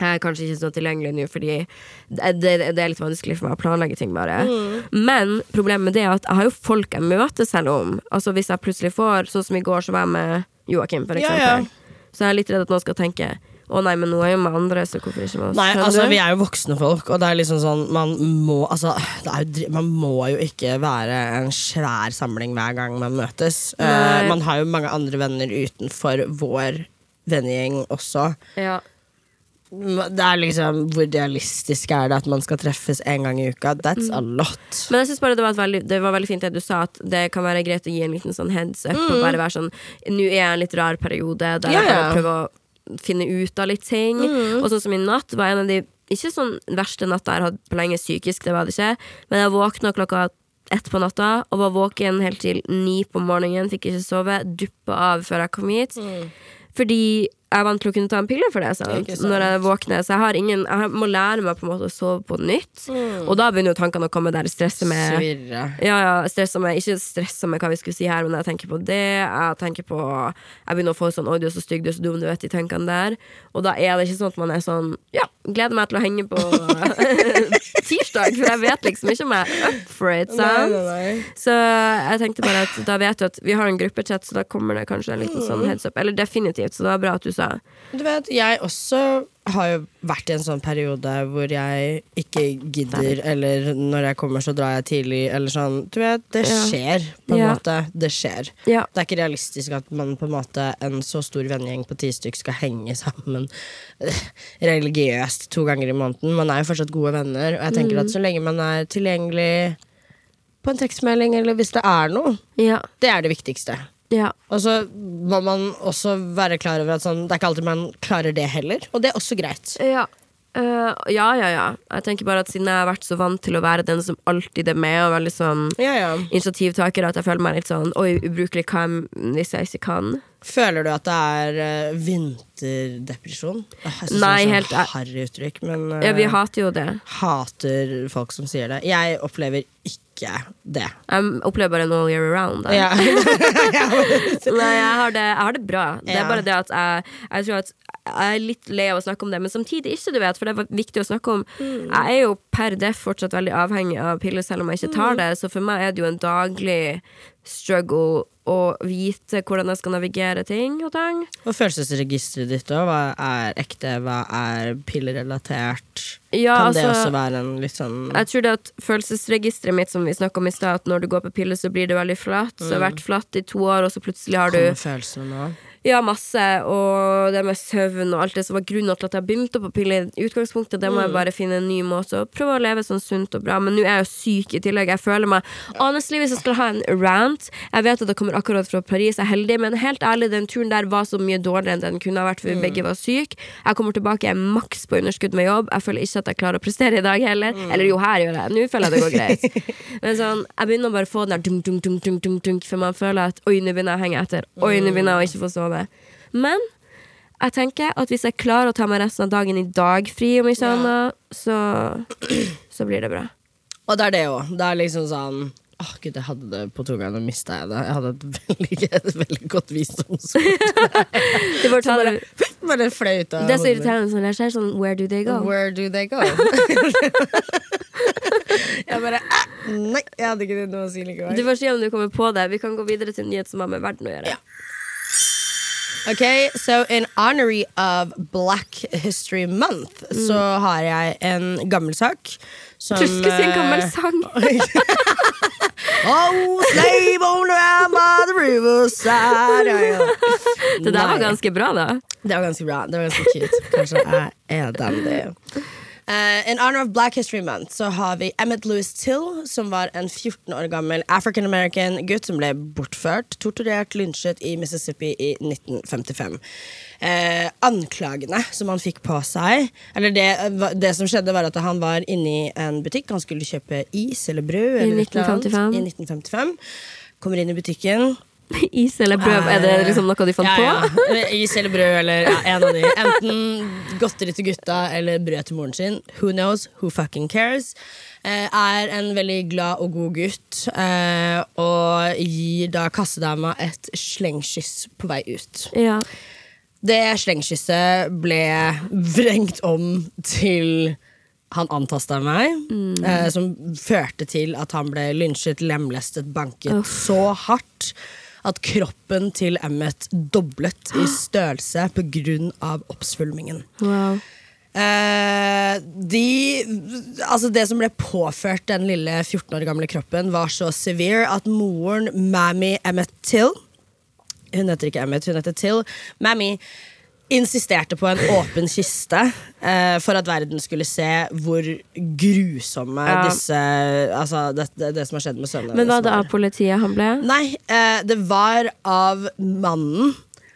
jeg er kanskje ikke så tilgjengelig nå, fordi det, det, det er litt vanskelig for meg å planlegge ting. bare Men problemet med det er at jeg har jo folk jeg møter selv om. Altså Hvis jeg plutselig får Sånn som i går, så var jeg med Joakim, for Ja, eksempel. ja. Så jeg er litt redd at noen skal tenke å nei, men nå er jo med andre, så hvorfor ikke med oss? Nei, altså? Vi er jo voksne folk, og det er liksom sånn man må, altså, jo, man må jo ikke være en svær samling hver gang man møtes. Uh, man har jo mange andre venner utenfor vår vennegjeng også. ja. Det er liksom Hvor realistisk er det at man skal treffes en gang i uka? That's a lot. Men jeg synes bare det var, veldig, det var veldig fint det du sa, at det kan være greit å gi en liten sånn heads up. Og bare være sånn Nå er jeg i en litt rar periode der yeah. jeg kan prøve å finne ut av litt ting. Og sånn som i natt var en av de ikke sånn verste natta jeg har hatt på lenge psykisk, det var det ikke. Men jeg våkna klokka ett på natta og var våken helt til ni på morgenen. Fikk ikke sove. Duppa av før jeg kom hit. Fordi jeg vant til å kunne ta en pille for det sant? Sant. når jeg våkner. Så jeg, har ingen, jeg må lære meg på en måte å sove på nytt. Og da begynner jo tankene å komme der Stresse med ja, ja, stresse med, ikke stresse med hva vi skulle si her, men jeg tenker på det. Jeg tenker på Jeg begynner å få sånn 'Oi, du er så stygg, du er så dum', du vet de tankene der. Og da er det ikke sånn at man er sånn Ja, gleder meg til å henge på tirsdag, for jeg vet liksom ikke om jeg er up for it. Nei, nei, nei. Så jeg tenkte bare at da vet du at vi har en gruppechat, så da kommer det kanskje en liten sånn heads up. Eller definitivt, så det var bra at du sa. Du vet, jeg også har jo vært i en sånn periode hvor jeg ikke gidder, eller når jeg kommer, så drar jeg tidlig, eller sånn. Du vet, det skjer, på en Ja. måte. Det skjer. Ja. Det er ikke realistisk at man på en måte en så stor vennegjeng på ti stykk skal henge sammen eh, religiøst to ganger i måneden. Man er jo fortsatt gode venner, og jeg tenker Mm. at så lenge man er tilgjengelig på en tekstmelding, eller hvis det er noe, Ja. det er det viktigste. Ja. Og så må man også være klar over at sånn, det er ikke alltid man klarer det heller. Og det er også greit. Ja. Uh, ja, ja, ja. Jeg tenker bare at siden jeg har vært så vant til å være den som alltid er med, og veldig sånn Ja, ja. initiativtaker, at jeg føler meg litt sånn Oi, ubrukelig hva hvis jeg ikke kan. Føler du at det er uh, vinterdepresjon? Jeg synes Nei, det er helt- harry uttrykk, men uh, Ja, vi hater jo det. hater folk som sier det. Jeg opplever ikke det. Jeg opplever bare en all year around. Ja. Nei, jeg har, det, jeg har det bra. Det er bare det at jeg, jeg tror at jeg er litt lei av å snakke om det, men samtidig ikke, du vet, for det er viktig å snakke om. Mm. Jeg er jo per def fortsatt veldig avhengig av piller, selv om jeg ikke Mm. tar det, så for meg er det jo en daglig struggle å vite hvordan jeg skal navigere ting og tang. Og følelsesregisteret ditt òg. Hva er ekte, hva er pillerelatert? Ja, kan det altså- også være en litt sånn Jeg tror det at følelsesregisteret mitt som vi snakket om i stad, at når du går på piller, så blir det veldig flatt. Så jeg har vært flatt i to år, og så plutselig har du Kommer følelsene nå? Ja, masse. Og det med søvn og alt det som var grunnen til at jeg begynte på piller. I utgangspunktet, det må jeg bare finne en ny måte å prøve å leve sånn sunt og bra. Men nå er jeg jo syk i tillegg. Jeg føler meg Honestly, hvis jeg skal ha en rant Jeg vet at det kommer akkurat fra Paris, jeg er heldig, men helt ærlig, den turen der var så mye dårligere enn den kunne ha vært, for vi begge var syke. Jeg kommer tilbake, jeg er maks på underskudd med jobb. Jeg føler ikke at jeg klarer å prestere i dag heller. Eller jo, her gjør jeg Nå føler jeg det går greit. Men sånn, jeg begynner å bare få den der dunk, dunk, dunk, dunk, dunk, for man føler at oi, nå begynner jeg å henge etter. Oi, nå begynner jeg å ikke få sove. Men jeg tenker at hvis jeg klarer å ta meg resten av dagen i dag fri, om ikke annet, så, så blir det bra. Og det er det òg. Det er liksom sånn Åh, gud, jeg hadde det på tunga, nå mista jeg det. Jeg hadde et veldig, et veldig godt visdomsord. det får bare, det. Bare fløy ut av Det er så irriterende når jeg ser sånn Where do they go? Where do they go? jeg bare ah, Nei, jeg hadde ikke noe å si likevel. Du får si om du kommer på det. Vi kan gå videre til en nyhet som har med verden å gjøre. Ja. Ok, so in honorary of Black History Month så har jeg en gammel sak som Du sin gammel eh, sang. Oh, slave owner am I the riverside ja, ja. Det der var ganske bra, da. Det var ganske bra. Det var ganske cute. Kanskje jeg er den Eh, in honor of Black History Month så har vi Emmett Louis Till, som var en 14 år gammel African American gutt som ble bortført, torturert, lynsjet i Mississippi i 1955. Uh, anklagene som han fikk på seg Eller det, det som skjedde, var at han var inne i en butikk. Han skulle kjøpe is eller brød. Eller et eller annet, I 1955. Kommer inn i butikken. Is eller brød, er det liksom noe de fant Ja, på? Is eller brød, eller ja, en av de. Enten godteri til gutta eller brød til moren sin. Who knows? Who fucking cares? Eh, er en veldig glad og god gutt eh, og gir da kassedama et slengkyss på vei ut. Ja. Det slengkysset ble vrengt om til han antasta meg, eh, som førte til at han ble lynsjet, lemlestet, banket så hardt at kroppen til Emmet doblet i størrelse pga. oppsvulmingen. Wow. Eh, de, altså det som ble påført den lille 14 år gamle kroppen, var så severe at moren, Mammy Emmet Till Hun heter ikke Emmet, hun heter Till. Mammy insisterte på en åpen kiste eh, for at verden skulle se hvor grusomme Ja. disse Altså det, det, det som har skjedd med sønnene Men var hennes det av politiet han ble? Nei, eh, det var av mannen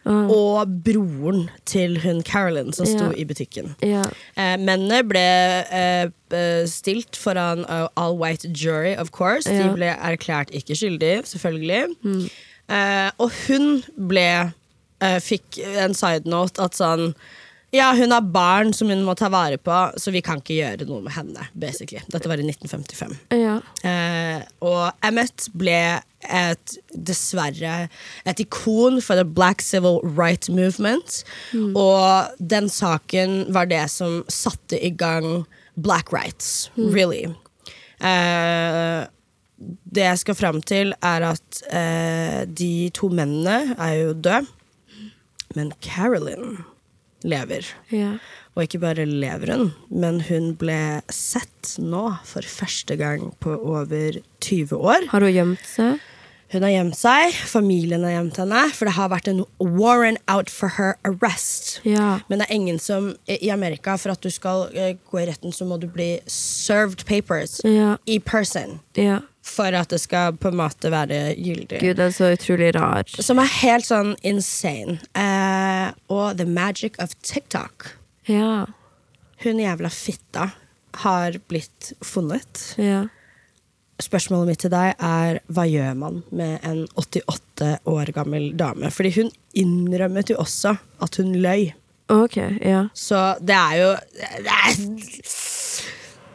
og broren til hun Carolyn som sto Ja. i butikken. Ja. Eh, mennene ble eh, eh, stilt foran uh, all white jury, of course. De ble erklært ikke skyldige, selvfølgelig. Eh, og hun ble eh, fikk en side note at sånn ja, hun har barn som hun må ta vare på, så vi kan ikke gjøre noe med henne. basically. Dette var i 1955. Ja. Eh, og Emmet ble et, dessverre et ikon for the black civil right movement. Og den saken var det som satte i gang black rights, really. Eh, det jeg skal fram til, er at eh, de to mennene er jo døde, men Carolyn lever. ja. Og ikke bare lever hun, men hun ble sett nå for første gang på over 20 år. Har hun gjemt seg? Hun har gjemt seg, familien har gjemt henne, for det har vært en warrant out for her arrest. Ja. Men det er ingen som i Amerika, for at du skal eh, gå i retten, så må du bli served papers Ja. i person. ja. For at det skal på en måte være gyldig. Gud, den er så utrolig rar. Som er helt sånn insane. Eh, og the magic of TikTok. Ja. Hun jævla fitta har blitt funnet. Ja. Spørsmålet mitt til deg er hva gjør man med en 88 år gammel dame? Fordi hun innrømmet jo også at hun løy. Ok, ja. Så det er jo det er,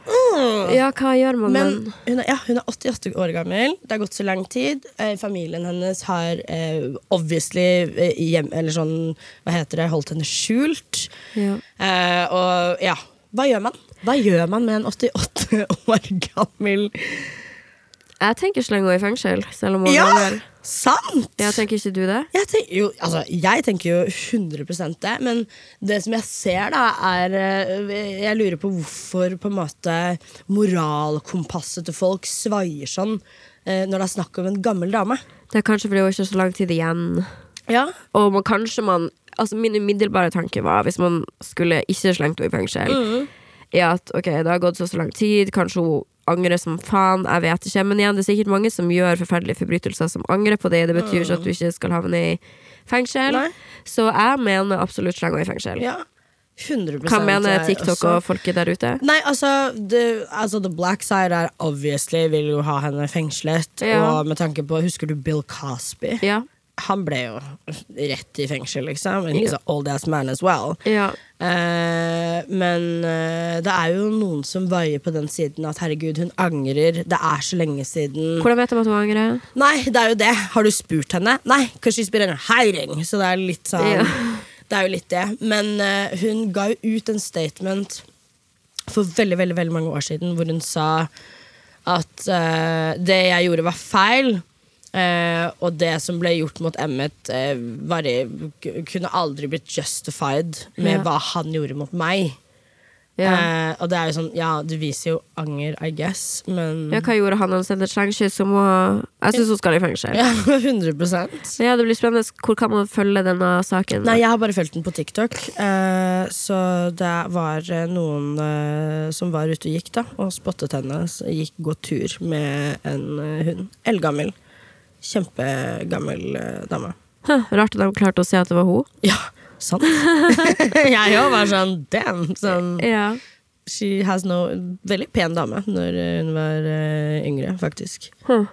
Mm. Ja, hva gjør man Men hun er, ja, hun er 88 år gammel. Det har gått så lang tid. Eh, familien hennes har eh, obviously eh, hjem, eller sånn, hva heter det, holdt henne skjult. Ja. Eh, og ja, hva gjør man? Hva gjør man med en 88 år gammel Jeg tenker slenge henne i fengsel, selv om hun er Ja! gammel. Sant! Ja, tenker ikke du det? Jeg tenker, jo, altså, jeg tenker jo 100 det, men det som jeg ser, da, er eh, Jeg lurer på hvorfor på en måte moralkompasset til folk svaier sånn eh, når det er snakk om en gammel dame. Det er kanskje fordi hun ikke har så lang tid igjen. Ja. Og man, kanskje man Altså Min umiddelbare tanke var, hvis man skulle ikke slengt henne i fengsel, er at ok, det har gått så, så lang tid, kanskje hun angrer som faen, jeg vet ikke. Men igjen, det er sikkert mange som gjør forferdelige forbrytelser som angrer på det. Det betyr ikke at du ikke skal havne i fengsel. Nei. Så jeg mener absolutt sleng henne i fengsel. ja. 100 Hva mener TikTok også. og folket der ute? Nei, altså, det, altså The black side er obviously vil jo ha henne fengslet. Ja. Og med tanke på, Husker du Bill Cosby? Ja. Han ble jo rett i fengsel, liksom. And he's an old ass man as well. ja. Eh, men eh, det er jo noen som vaier på den siden at herregud, hun angrer. Det er så lenge siden. Hvordan vet de at hun angrer? Nei, det er jo det. Har du spurt henne? Nei, kanskje she's been in hiding. Så det er litt sånn Ja. Det er jo litt det. Men eh, hun ga jo ut en statement for veldig, veldig, veldig mange år siden hvor hun sa at eh, det jeg gjorde, var feil. Eh, og det som ble gjort mot Emmet, eh, var, kunne aldri blitt justified med Ja. hva han gjorde mot meg. Ja. Eh, og det er jo sånn, ja, det viser jo anger, I guess, men ja, hva gjorde han? Han sendte et hun Jeg syns hun skal i fengsel. Ja, 100% Ja, det blir spennende. Hvor kan man følge denne saken? Nei, jeg har bare fulgt den på TikTok. Eh, så det var eh, noen eh, som var ute og gikk, da, og spottet henne. Så gikk gå tur med en eh, hund. Eldgammel. Kjempegammel eh, dame. Huh, rart at de klarte å se at det var hun. Ja, sant. jeg òg var sånn damn. Sånn, Ja. she has no Veldig pen dame når hun var uh, yngre, faktisk. Huh.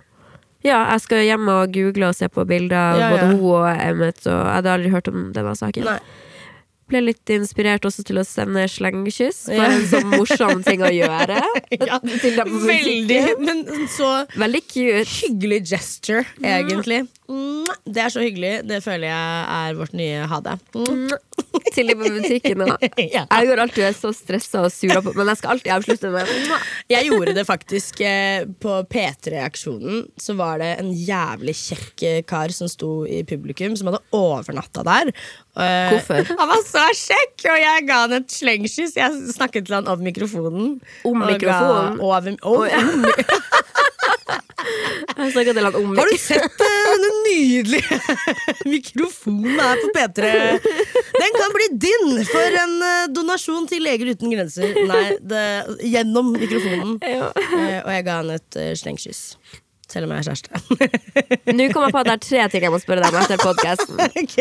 Ja, jeg skal hjem og google og se på bilder av Ja, både ja. hun og Emmet. Og jeg hadde aldri hørt om denne saken. Nei. Ble litt inspirert også til å sende slengkyss. Ja. En sånn morsom ting å gjøre. Ja, Veldig, men så Veldig cute. hyggelig gesture, egentlig. Mwah. Det er så hyggelig. Det føler jeg er vårt nye ha det. Til de på butikken. Jeg går alltid er så stressa og sur, Men jeg skal alltid avslutte med Jeg gjorde det faktisk eh, på P3-aksjonen. Så var det en jævlig kjekk eh, kar som sto i publikum, som hadde overnatta der. Eh, Hvorfor? Han var så kjekk, og jeg ga han et slengkyss. Jeg snakket til han over mikrofonen. Om Og ga- mikrofonen? Over, om, Har du sett eh, den nydelige mikrofonen her på P3? Den kan bli din for en eh, donasjon til Leger uten grenser. Nei, det, gjennom mikrofonen. Ja. Eh, og jeg ga han et uh, slengkyss. Selv om jeg er kjæreste. Nå kom jeg på at det er tre ting jeg må spørre deg om etter podkasten. Ok,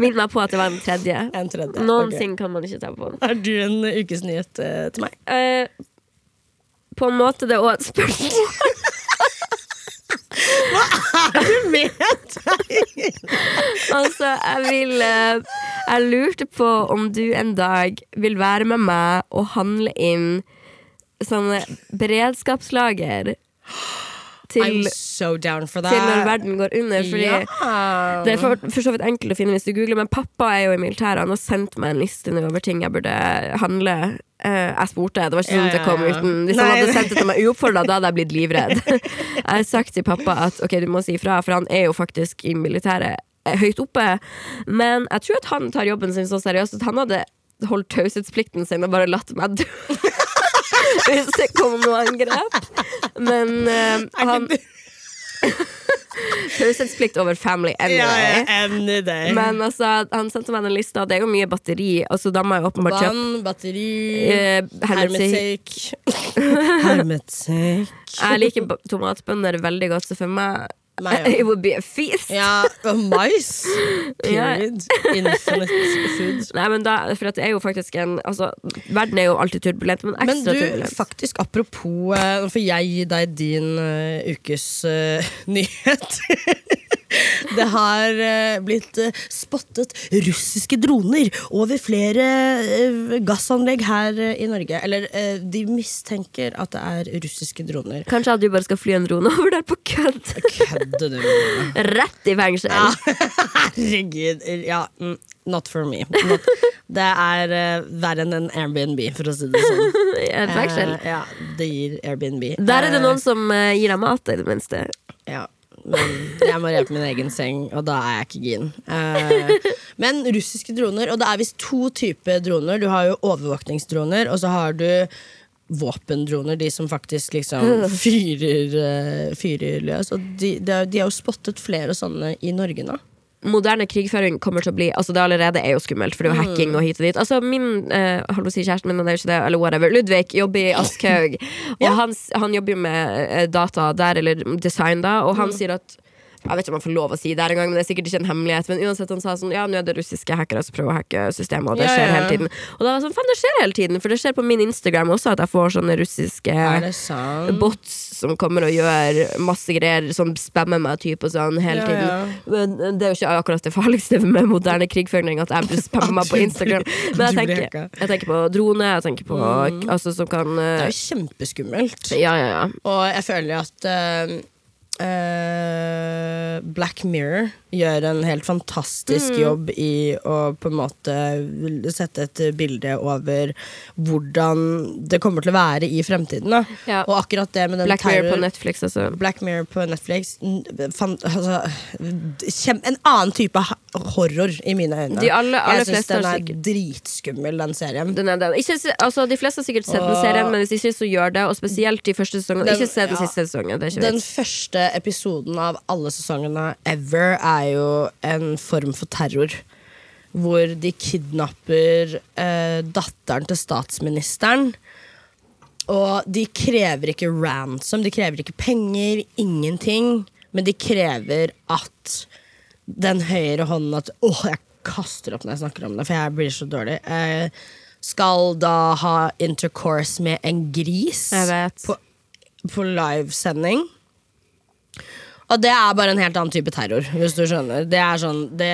Minn meg på at det var en tredje. En tredje. Noen okay. kan man ikke ta på. Har du en ukesnyhet uh, til meg? Eh, på en måte det er òg et spørsmål. Du mener? Altså, jeg vil eh, Jeg lurte på om du en dag vil være med meg og handle inn sånne beredskapslager til, I'm so down for that. til når verden går under. Fordi ja. det er for, for så vidt enkelt å finne hvis du googler, men pappa er jo i militæret. Han har sendt meg en liste nå over ting jeg burde handle. Uh, jeg spurte, det var ikke sånn at det kom uten Hvis han hadde sendt det til meg uoppfordra, da hadde jeg blitt livredd. Jeg har sagt til pappa at ok, du må si ifra, for han er jo faktisk i militæret eh, høyt oppe. Men jeg tror at han tar jobben sin så seriøst at han hadde holdt taushetsplikten sin og bare latt meg dø. Hvis det kom noe angrep. Men uh, han Taushetsplikt over family Ja, ja, any day. Men altså, han sendte meg den lista. Det er jo mye batteri. Altså, da må jeg åpenbart kjøpe Vann, batteri, eh, hermetikk. hermetikk. Jeg liker tomatbønner veldig godt, så for meg Meg. It would be a feast. Ja, mais. Period. Infinite food. Nei, men da, for at det er jo faktisk en altså, Verden er jo alltid turbulent, men ekstra Men du, turbulent. faktisk apropos eh, Nå får jeg gi deg din uh, ukes uh, nyhet. Det har eh, blitt eh, spottet russiske droner over flere eh, gassanlegg her i Norge. Eller de mistenker at det er russiske droner. Kanskje at du bare skal fly en drone over der på kødd? Kødder du? Rett i fengsel. Herregud. Ja, mm, not for me. Not. Det er verre enn en Airbnb, for å si det sånn. I fengsel. Ja, det gir Airbnb. Der er det noen som gir deg mat, i det minste. Ja, men jeg må re på min egen seng, og da er jeg ikke gin. Eh, men russiske droner, og det er visst to typer droner. Du har jo overvåkningsdroner, og så har du våpendroner, de som faktisk liksom fyrer, eh, fyrer løs. Og de, de, har jo spottet flere sånne i Norge nå. Moderne krigføring kommer til å bli Altså Det allerede er jo skummelt, for det er jo hacking og hit og dit. Altså Min eh, holdt å si kjæresten min, men det er jo ikke det, eller whatever, Ludvig jobber i Aschehoug. Og han, han jobber jo med eh, data der, eller design, da, og han sier at jeg vet ikke om han får lov å si det her engang, men det er sikkert ikke en hemmelighet. Men uansett, han sa sånn Ja, nå er det russiske hackere som prøver å hacke systemet, og det Ja, skjer ja. hele tiden. Og da var jeg sånn, faen, det skjer hele tiden, for det skjer på min Instagram også, at jeg får sånne russiske det bots som kommer og gjør masse greier, som spammer meg typ og sånn hele Ja, tiden. ja. Men det er jo ikke akkurat det farligste med moderne krigføring, at jeg blir meg på Instagram. Men jeg tenker, jeg tenker på drone, jeg tenker på altså, som kan Det eh, er jo kjempeskummelt. Ja, ja, ja. Og jeg føler at eh, eh, Black Mirror gjør en helt fantastisk jobb i å på en måte sette et bilde over hvordan det kommer til å være i fremtiden. Ja. Og akkurat det med den Black Mirror på Netflix, altså. Black Mirror på Netflix fan, altså, En annen type horror i mine øyne. De alle- aller jeg syns den er sikkert- dritskummel, den serien. Den den. Ikke, altså, de fleste har sikkert sett den serien, men hvis ikke, så gjør det. Og spesielt de første sesongene. Ikke se den ja. siste sesongen. Den første episoden av alle sesongene ever er jo en form for terror. Hvor de kidnapper eh, datteren til statsministeren. Og de krever ikke ransom, de krever ikke penger, ingenting. Men de krever at den høyre hånden at Åh, jeg kaster opp når jeg snakker om det, for jeg blir så dårlig. Eh, skal da ha intercourse med en gris på, på livesending. Og det er bare en helt annen type terror, hvis du skjønner. Det er sånn det,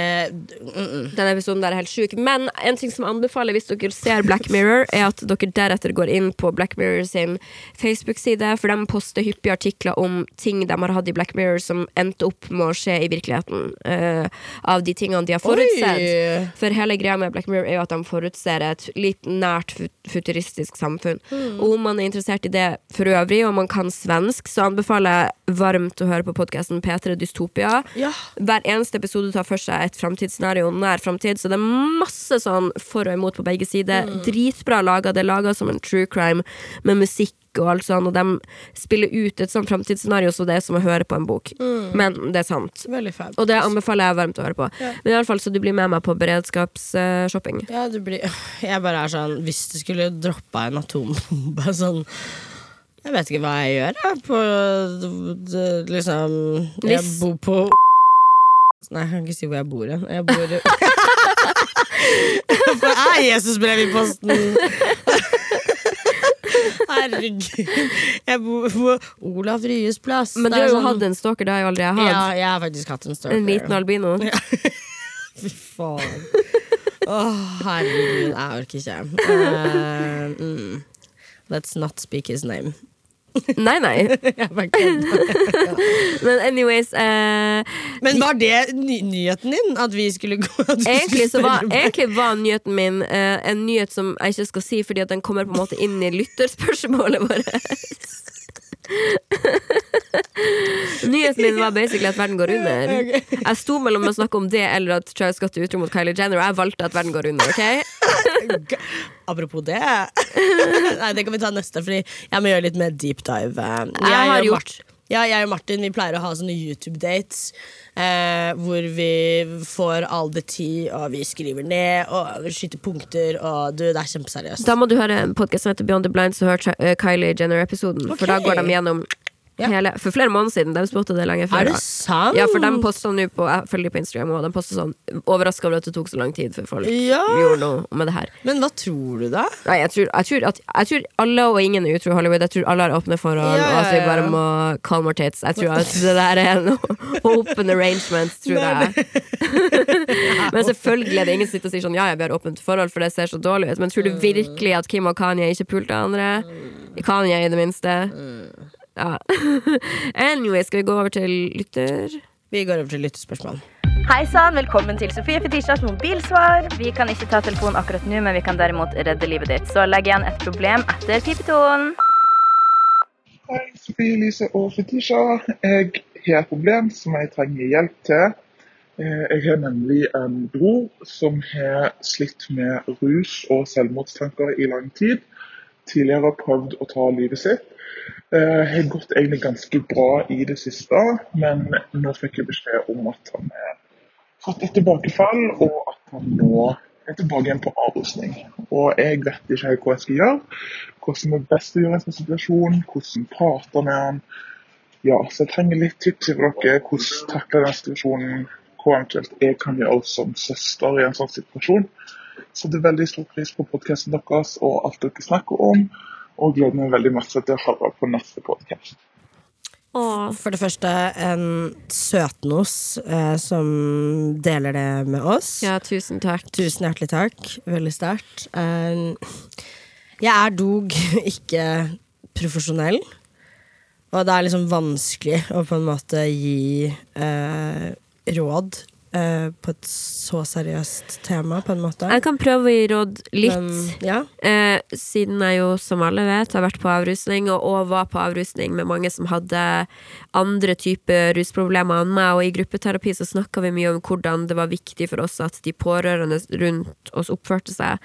mm, mm. Den episoden der er helt sjuk. Men en ting som jeg anbefaler hvis dere ser Black Mirror, er at dere deretter går inn på Black Mirror sin Facebook-side, for de poster hyppige artikler om ting de har hatt i Black Mirror som endte opp med å skje i virkeligheten. Uh, av de tingene de har forutsett. Oi! For hele greia med Black Mirror er jo at de forutser et litt nært futuristisk samfunn. Og om man er interessert i det for øvrig, og man kan svensk, så anbefaler jeg varmt å høre på podkasten P3 Dystopia. Ja. Hver eneste episode tar for seg et framtidsscenario, nær framtid, så det er masse sånn for og imot på begge sider. Dritbra laga. Det er laga som en true crime med musikk og alt sånn, og de spiller ut et sånt framtidsscenario så det er som å høre på en bok. Men det er sant. Og det anbefaler jeg varmt å høre på. Ja. Men i alle fall så du blir med meg på beredskapsshopping. Ja, du blir Jeg bare er sånn Hvis det skulle droppa en atombombe sånn Jeg vet ikke hva jeg gjør, jeg. På liksom Jeg bor på Nei, jeg kan ikke si hvor jeg bor hen. Jeg bor For det er Jesusbrev i posten! Herregud. Jeg bor på Olav Ryes plass. Men du Det er har jo sånn- hatt en stalker, det har jo aldri jeg hatt. Ja, jeg har faktisk hatt en stalker. En liten albino. Fy faen. Å, herregud, jeg orker ikke. Eh, mm. Let's not speak his name. Nei, nei. Men anyways eh, Men var det ny nyheten din? At vi skulle gå egentlig, så var, egentlig var nyheten min eh, en nyhet som jeg ikke skal si, fordi den kommer på en måte inn i lytterspørsmålet vårt. Nyheten min var basically at verden går under. Jeg sto mellom å snakke om det eller at Charles Scott er utro mot Kylie Jenner, og jeg valgte at verden går under. ok? Apropos det Nei, det kan vi ta neste, Fordi jeg må gjøre litt mer deep dive. Jeg, har gjort- ja, jeg og Martin vi pleier å ha sånne YouTube-dates eh, hvor vi får all the tid, og vi skriver ned og skyter punkter. Og du, Det er kjempeseriøst. Da må du høre en podkast som heter Beyond the Blinds og høre eh, Kylie Jenner-episoden. For da går de gjennom Ja. hele For flere måneder siden. De spurte det lenge før. Er det sant? Ja, for de posta nå på Jeg følger på Instagram, og de posta sånn overraska over at det tok så lang tid før folk Ja. gjorde noe med det her. Men hva tror du, da? Nei, jeg tror, jeg, tror at, jeg tror alle og ingen er utro i Hollywood. Jeg tror alle har åpne forhold, Ja, og at vi bare må calm our tits. Jeg tror at det der er en open arrangement, tror jeg. Men selvfølgelig er det ingen som sitter og sier sånn ja, ja, vi har åpent forhold, for det ser så dårlig ut. Men tror du virkelig at Kim og Kanye ikke pulte andre? Kanye, i det minste. Ja. Anyway, skal vi gå over til lytter? Vi går over til lyttespørsmål. Hei sann, velkommen til Sofie Fetisjas mobilsvar. Vi kan ikke ta telefonen akkurat nå, men vi kan derimot redde livet ditt. Så legg igjen et problem etter pipetonen. Hei, Sofie Elise og Fetisha. Jeg har et problem som jeg trenger hjelp til. Eh, Jeg har nemlig en bror som har slitt med rus og selvmordstanker i lang tid. Tidligere prøvd å ta livet sitt. Eh, Har gått egentlig ganske bra i det siste, men nå fikk jeg beskjed om at han har fått et tilbakefall, og at han nå er tilbake igjen på avrusning. Og jeg vet ikke helt hva jeg skal gjøre. hvordan det er best å gjøre en sånn situasjon. Hvordan prate med han. Ja, så jeg trenger litt tips fra dere. Hvordan takle den situasjonen. Hva eventuelt jeg kan gjøre som søster i en sånn situasjon. Så det er veldig stor pris på podkasten deres og alt dere snakker om. Og gleder meg veldig masse til å høre på neste podkast. For det første en søtnos eh, som deler det med oss. Ja, tusen takk. Tusen hjertelig takk. Veldig sterkt. Eh, jeg er dog ikke profesjonell. Og det er liksom vanskelig å på en måte gi eh, råd eh, på et så seriøst tema, på en måte. Jeg kan prøve å gi råd litt. Men, ja. Eh, siden jeg jo, som alle vet, har vært på avrusning, og, og var på avrusning med mange som hadde andre typer rusproblemer enn meg, og i gruppeterapi så snakka vi mye om hvordan det var viktig for oss at de pårørende rundt oss oppførte seg.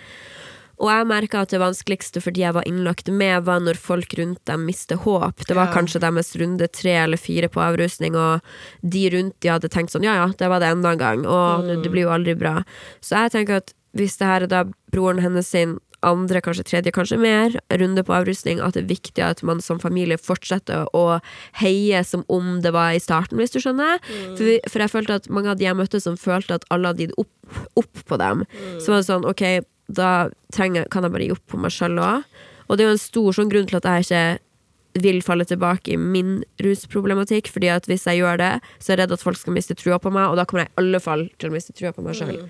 Og jeg merka at det vanskeligste for de jeg var innlagt med, var når folk rundt dem mister håp. Det var Ja. kanskje deres runde tre eller fire på avrusning, og de rundt de hadde tenkt sånn ja ja, det var det enda en gang, og det blir jo aldri bra. Så jeg tenker at hvis det her er da broren hennes sin andre, kanskje tredje, kanskje mer runde på avrusning, at det er viktig at man som familie fortsetter å heie som om det var i starten, hvis du skjønner. For, vi, for jeg følte at mange av de jeg møtte som følte at alle hadde gitt opp, opp på dem, så var det sånn ok, da trenger, kan jeg bare gi opp på meg sjøl òg. Og det er jo en stor sånn grunn til at jeg ikke vil falle tilbake i min rusproblematikk, fordi at hvis jeg gjør det, så er jeg redd at folk skal miste trua på meg, og da kommer jeg i alle fall til å miste trua på meg sjøl.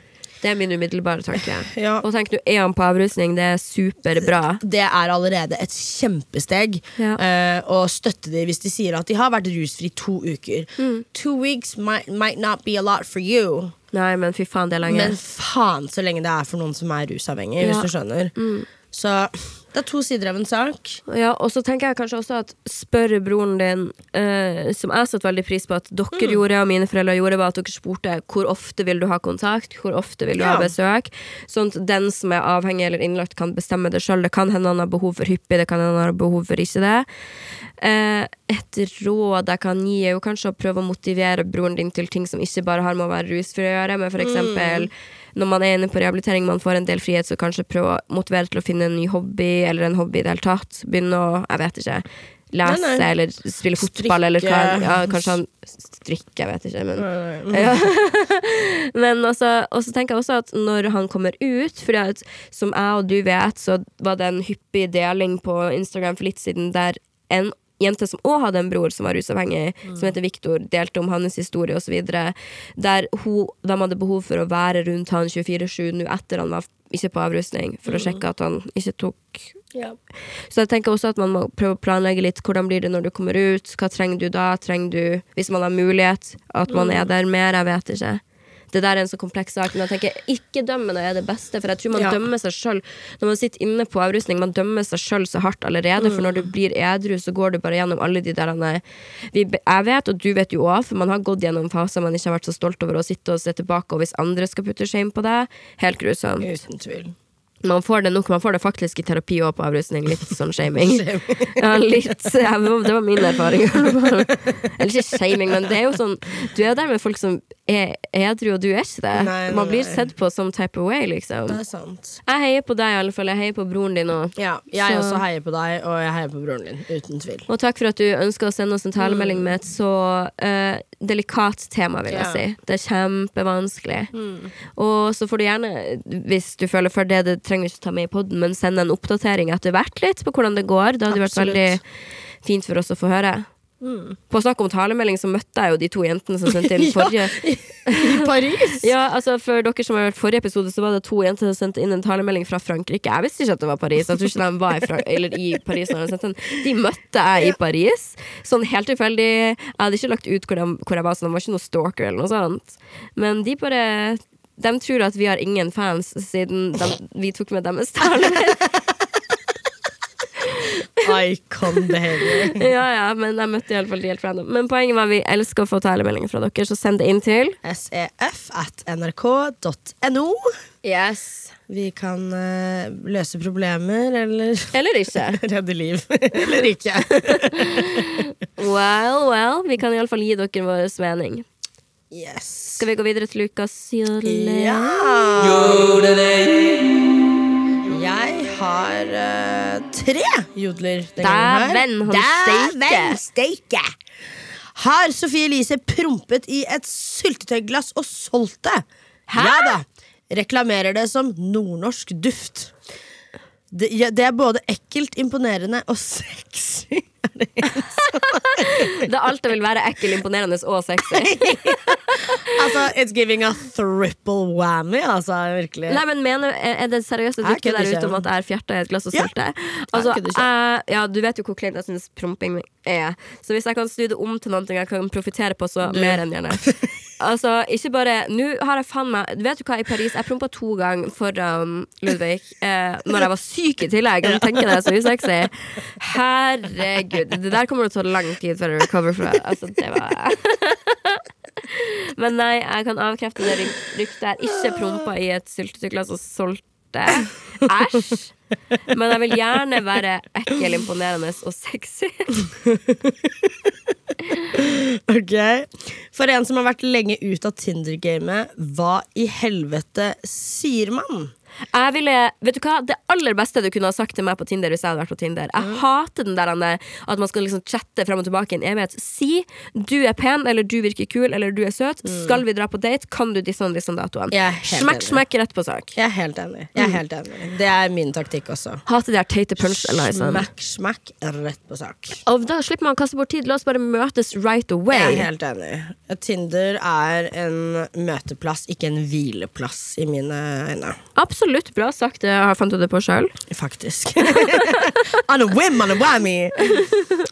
Det er min umiddelbare tanke. Ja. Og tenk nå, er han på avrusning? Det er superbra. Det er allerede et kjempesteg Ja. uh, å støtte dem hvis de sier at de har vært rusfri to uker. Mm. Two weeks might, might not be a lot for you. Nei, men fy faen, det er lenge. Men faen så lenge det er for noen som er rusavhengig, Ja. Mm. hvis du skjønner. Så det er to sider av en sak. Ja, og så tenker jeg kanskje også at spørre broren din, eh, som jeg satte veldig pris på at dere gjorde, og mine foreldre gjorde, var at dere spurte hvor ofte vil du ha kontakt, hvor ofte vil du Ja. ha besøk, sånn at den som er avhengig eller innlagt kan bestemme det sjøl. Det kan hende han har behov for hyppig, det kan hende han har behov for ikke det. Eh, et råd jeg kan gi, er jo kanskje å prøve å motivere broren din til ting som ikke bare har med å være rusfri å gjøre, men for eksempel når man er inne på rehabilitering, man får en del frihet, så kanskje prøve å motivere til å finne en ny hobby, eller en hobby i det hele tatt. Begynne å, jeg vet ikke, lese Nei, nei. eller spille fotball, eller hva, ja, kanskje han strikker, jeg vet ikke, men ja. Men også, også tenker jeg også at når han kommer ut, fordi at som jeg og du vet, så var det en hyppig deling på Instagram for litt siden der en jente som òg hadde en bror som var rusavhengig, som heter Viktor, delte om hans historie osv. Der hun, de hadde behov for å være rundt han 24-7 nå etter han var ikke på avrusning, for å sjekke at han ikke tok så jeg tenker også at man må prøve å planlegge litt hvordan blir det når du kommer ut. Hva trenger du da? Trenger du, hvis man har mulighet, at man er der mer? Jeg vet ikke. Det der er en så kompleks sak. Men jeg tenker ikke dømme jeg er det beste, for jeg tror man Ja. dømmer seg sjøl når man sitter inne på avrusning. Man dømmer seg sjøl så hardt allerede, for når du blir edru, så går du bare gjennom alle de der vi, Jeg vet, og du vet jo òg, for man har gått gjennom faser man ikke har vært så stolt over å sitte og se tilbake, og hvis andre skal putte shame på deg, helt grusomt. Uten tvil. Man får det nok, man får det faktisk i terapi og på avrusning. Litt sånn shaming. Ja, litt, ja, det var- det var min erfaring. Eller ikke shaming, men det er jo sånn Du er jo der med folk som er edru, og du er ikke det. Nei, nei, Man blir nei. sett på som type of way, liksom. Det er sant. Jeg heier på deg, i alle fall. Jeg heier på broren din òg. Ja, jeg Så- også heier på deg, og jeg heier på broren din. Uten tvil. Og takk for at du ønsker å sende oss en talemelding med et så uh, delikat tema, vil jeg Ja. si. Det er kjempevanskelig. Og så får du gjerne, hvis du føler for det, det trenger vi ikke ta med i poden, men send en oppdatering etter hvert litt på hvordan det går. Det hadde vært veldig fint for oss å få høre. På snakk om talemelding så møtte jeg jo de to jentene som sendte inn Ja. forrige I Paris! Ja, altså For dere som har hørt forrige episode, så var det to jenter som sendte inn en talemelding fra Frankrike. Jeg visste ikke at det var Paris. Jeg tror ikke de var i, Fra eller i Paris når de sendte den. De møtte jeg i Paris, sånn helt tilfeldig. Jeg hadde ikke lagt ut hvor, de, hvor jeg var, så de var ikke noe stalker eller noe sånt. Men de bare De tror at vi har ingen fans siden de, vi tok med deres talemelding. Icon behavior. Ja, ja, men jeg møtte iallfall de helt random. Men poenget var at vi elsker å få talemeldinger fra dere, så send det inn til sef at nrk.no. Yes. Vi kan uh, løse problemer eller Eller ikke. redde liv. eller ikke. Well, well. Vi kan iallfall gi dere vår mening. Yes. Skal vi gå videre til Lukas jodle? Ja. Jeg har uh, tre jodler denne gangen Dæven, her. Dæven steike! Har Sofie Elise prompet i et syltetøyglass og solgt det? Hæ? Ja da. Reklamerer det som nordnorsk duft. Det, ja, det er både ekkelt, imponerende og sexy. Det er alt det vil være ekkel, imponerende og sexy. altså, it's giving a triple whammy, altså. Virkelig. Nei, men mener, Er det seriøst Jeg rykte der ute om at jeg er fjerta i et glass og Ja. sølte? Altså, jeg- ja, du vet jo hvor kleint jeg syns promping er. Så hvis jeg kan snu det om til noe jeg kan profitere på, så Du. mer enn gjerne. Altså, ikke bare Nå har jeg faen meg Vet du hva, i Paris Jeg prompa to ganger foran Ludvig eh, Når jeg var syk i tillegg. Kan du tenke deg så usexy? Herregud. Det der kommer det til å ta lang tid for å recover fra. Altså, det var Men nei, jeg kan avkrefte det ryktet. Jeg ikke prompa i et syltetøyglass og solgt det. Æsj. Men jeg vil gjerne være ekkel, imponerende og sexy. Ok For en som har vært lenge ut av Tinder-gamet, hva i helvete sier man? Jeg ville, vet du hva? Det aller beste du kunne ha sagt til meg på Tinder hvis jeg hadde vært på Tinder. Jeg hater den der at man skal liksom chatte frem og tilbake i en evighet. Si du er pen, eller du virker kul, eller du er søt. Skal vi dra på date? Kan du disse og disse datoene? Smekk, smekk, rett på sak. Jeg er helt enig. Jeg er helt enig. Det er min taktikk også. Hater de her teite punchlinesene. Smekk, smekk, rett på sak. Og da slipper man å kaste bort tid. La oss bare møtes right away. Jeg er helt enig. Tinder er en møteplass, ikke en hvileplass i mine øyne. Absolutt bra sagt. Jeg fant du det på sjøl. Faktisk. on a whim, on a whammy!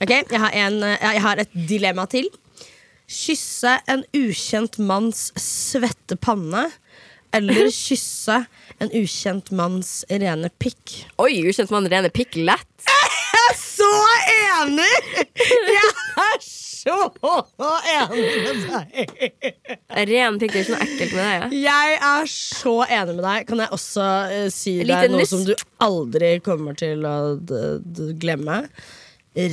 Ok, jeg har, en, jeg har et dilemma til. Kysse en ukjent manns svette panne. Eller kysse en ukjent manns rene pikk. Oi, ukjent mann, rene pikk lett. Jeg er Så enig! Jeg er så enig med deg. Ren pikk, det er ikke noe ekkelt med deg. Ja. Jeg er så enig med deg. Kan jeg også uh, si deg noe nuss. som du aldri kommer til å glemme?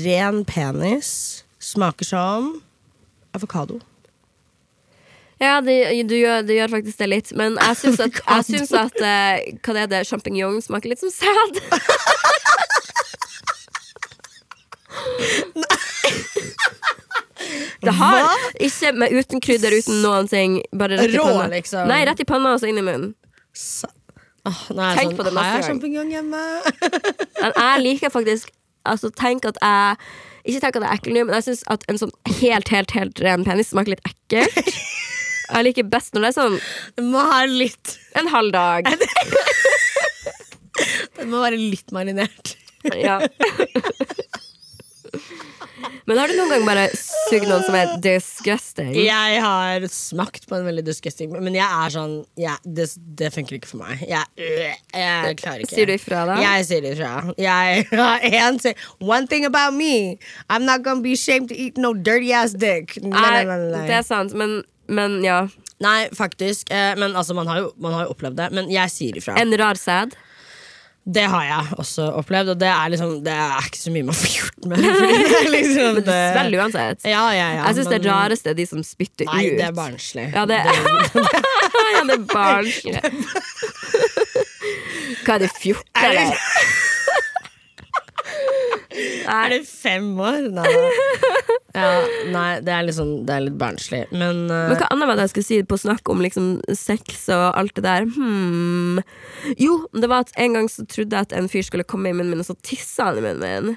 Ren penis smaker som avokado. Ja, det, du gjør, det gjør faktisk det litt. Men jeg syns at, jeg syns at uh, Hva det er det? Sjampinjong smaker litt som sæd. Det har ikke med uten krydder, uten noen ting. Bare rett i Rå, panna. liksom. Nei, rett i panna og så inn i munnen. Sa Åh, nå er Tenk sånn, på det Har neste jeg gang. sjampinjong hjemme? Men jeg liker faktisk Altså, tenk at jeg Ikke tenk at det er ekkel nå, men jeg syns at en sånn helt, helt, helt ren penis smaker litt ekkelt. Jeg liker best når det er sånn Det må ha litt en halv dag. Det må være litt marinert. Ja. Men har du noen gang bare sugd noen som er disgusting? Jeg har smakt på en veldig disgusting, men jeg er sånn ja, det, det funker ikke for meg. Jeg, øh, jeg klarer ikke. Sier du ifra, da? Jeg sier ifra. Jeg har én ting One thing about me, I'm not gonna be ashamed to eat no dirty ass dick. Nei, nei, nei, nei. Det er sant, men, men ja. nei faktisk. Eh, men altså, man har, jo, man har jo opplevd det. Men jeg sier ifra. En rar sæd. Det har jeg også opplevd, og det er liksom Det er ikke så mye man får gjort med det. liksom, det svelger uansett. Ja, ja, ja, jeg syns det rareste er de som spytter Nei, ut. det er barnslig. Ja, det, ja, det er barnslig. Hva er det, 14, Er det- eller? Er det fem år? Nei, ja, nei det er liksom Det er litt barnslig. Men, uh, Men hva annet var det jeg skulle si på snakk om liksom sex og alt det der? Hmm. Jo, det var at en gang så trodde jeg at en fyr skulle komme i munnen min, og så tissa han i munnen min.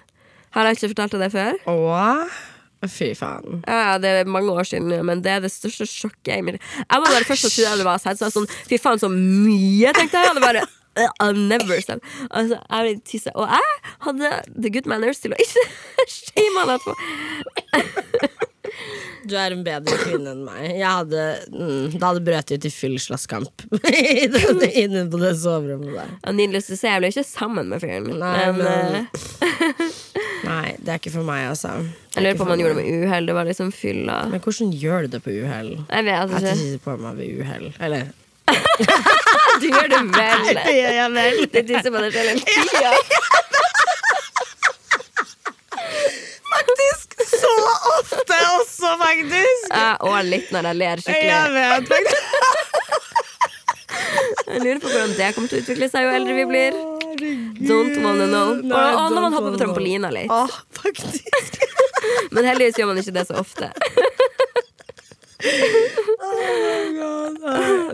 Har jeg ikke fortalt deg det før? Åh, fy faen. Ja, det er mange år siden men det er det største sjokket jeg Jeg var bare først og trodde det var sæd, så jeg sånn Fy faen, så mye, tenkte jeg. Og det bare I'll never stop. Altså, jeg vil tisse. Og jeg hadde the good manners til å ikke shame han etterpå. Du er en bedre kvinne enn meg. Jeg hadde mm, Det hadde brøt ut i full slåsskamp inne på det soverommet der. Ja, to say, jeg ble ikke sammen med fyren. Nei, men men- eh, Nei, det er ikke for meg, altså. Jeg er lurer på om han gjorde det med uhell. Det var liksom fylla. Men hvordan gjør du det på uhell? Jeg vet At ikke. sitter på meg ved uhell? Eller Du gjør det vel. Det gjør jeg vel. Du tisser på deg selv hele tida. Faktisk så ofte også, faktisk. Ja, Og litt når jeg ler skikkelig. Jeg vet faktisk. Jeg lurer på hvordan det kommer til å utvikle seg jo eldre vi blir. Don't wanna know. Og, Nei, og når man hopper på trampolina litt. Åh, faktisk. Men heldigvis gjør man ikke det så ofte.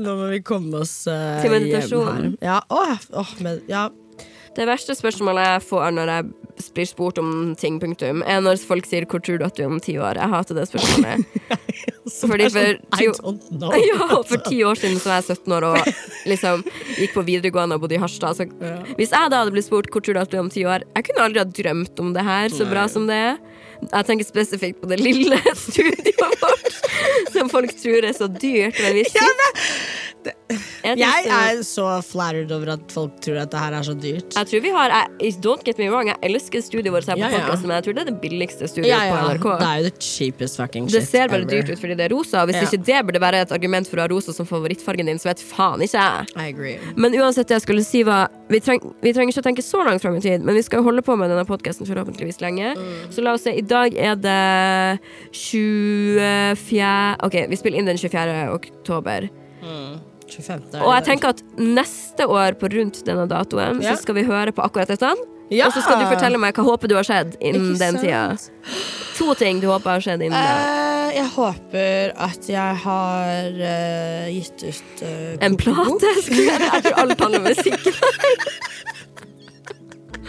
Nå må vi komme oss uh, Til meditasjon. Ja, Oh, oh, med, ja. Det verste spørsmålet jeg får når jeg blir spurt om ting, punktum, er når folk sier 'hvor tror du at du er om ti år'? Jeg hater det spørsmålet. Fordi for I ti, ja, for ti år siden så var jeg 17 år og liksom gikk på videregående og bodde i Harstad. Så hvis jeg da hadde blitt spurt 'hvor tror du at du er om ti år', jeg kunne aldri ha drømt om det her så bra som det er. Jeg tenker spesifikt på det lille studioet vårt, som folk tror er så dyrt. Men vi sitter jeg, Jeg er så flattered over at folk tror at det her er så dyrt. jeg tror vi har I Don't get me wrong, jeg elsker studioet vårt her på Ja, ja. podcasten, men jeg tror det er det billigste studioet Ja, ja, på det NRK. er jo the cheapest fucking shit Det ser bare ever. dyrt ut fordi det er rosa, og hvis ikke det burde være et argument for å ha rosa som favorittfargen din, så vet faen ikke jeg. I agree. Men uansett, det jeg skulle si var vi, treng, vi trenger ikke å tenke så langt fram i tid, men vi skal holde på med denne podkasten forhåpentligvis lenge. Mm. Så la oss se, i dag er det 24. Ok, vi spiller inn den 24. oktober. 25. Og jeg tenker at neste år på rundt denne datoen, Ja. så skal vi høre på akkurat dette. Ja! Og så skal du fortelle meg hva håper du har skjedd innen Ikke den tida. To ting du håper har skjedd innen det. Eh, jeg håper at jeg har uh, gitt ut uh, En plate? Jeg tror alt handler om musikk.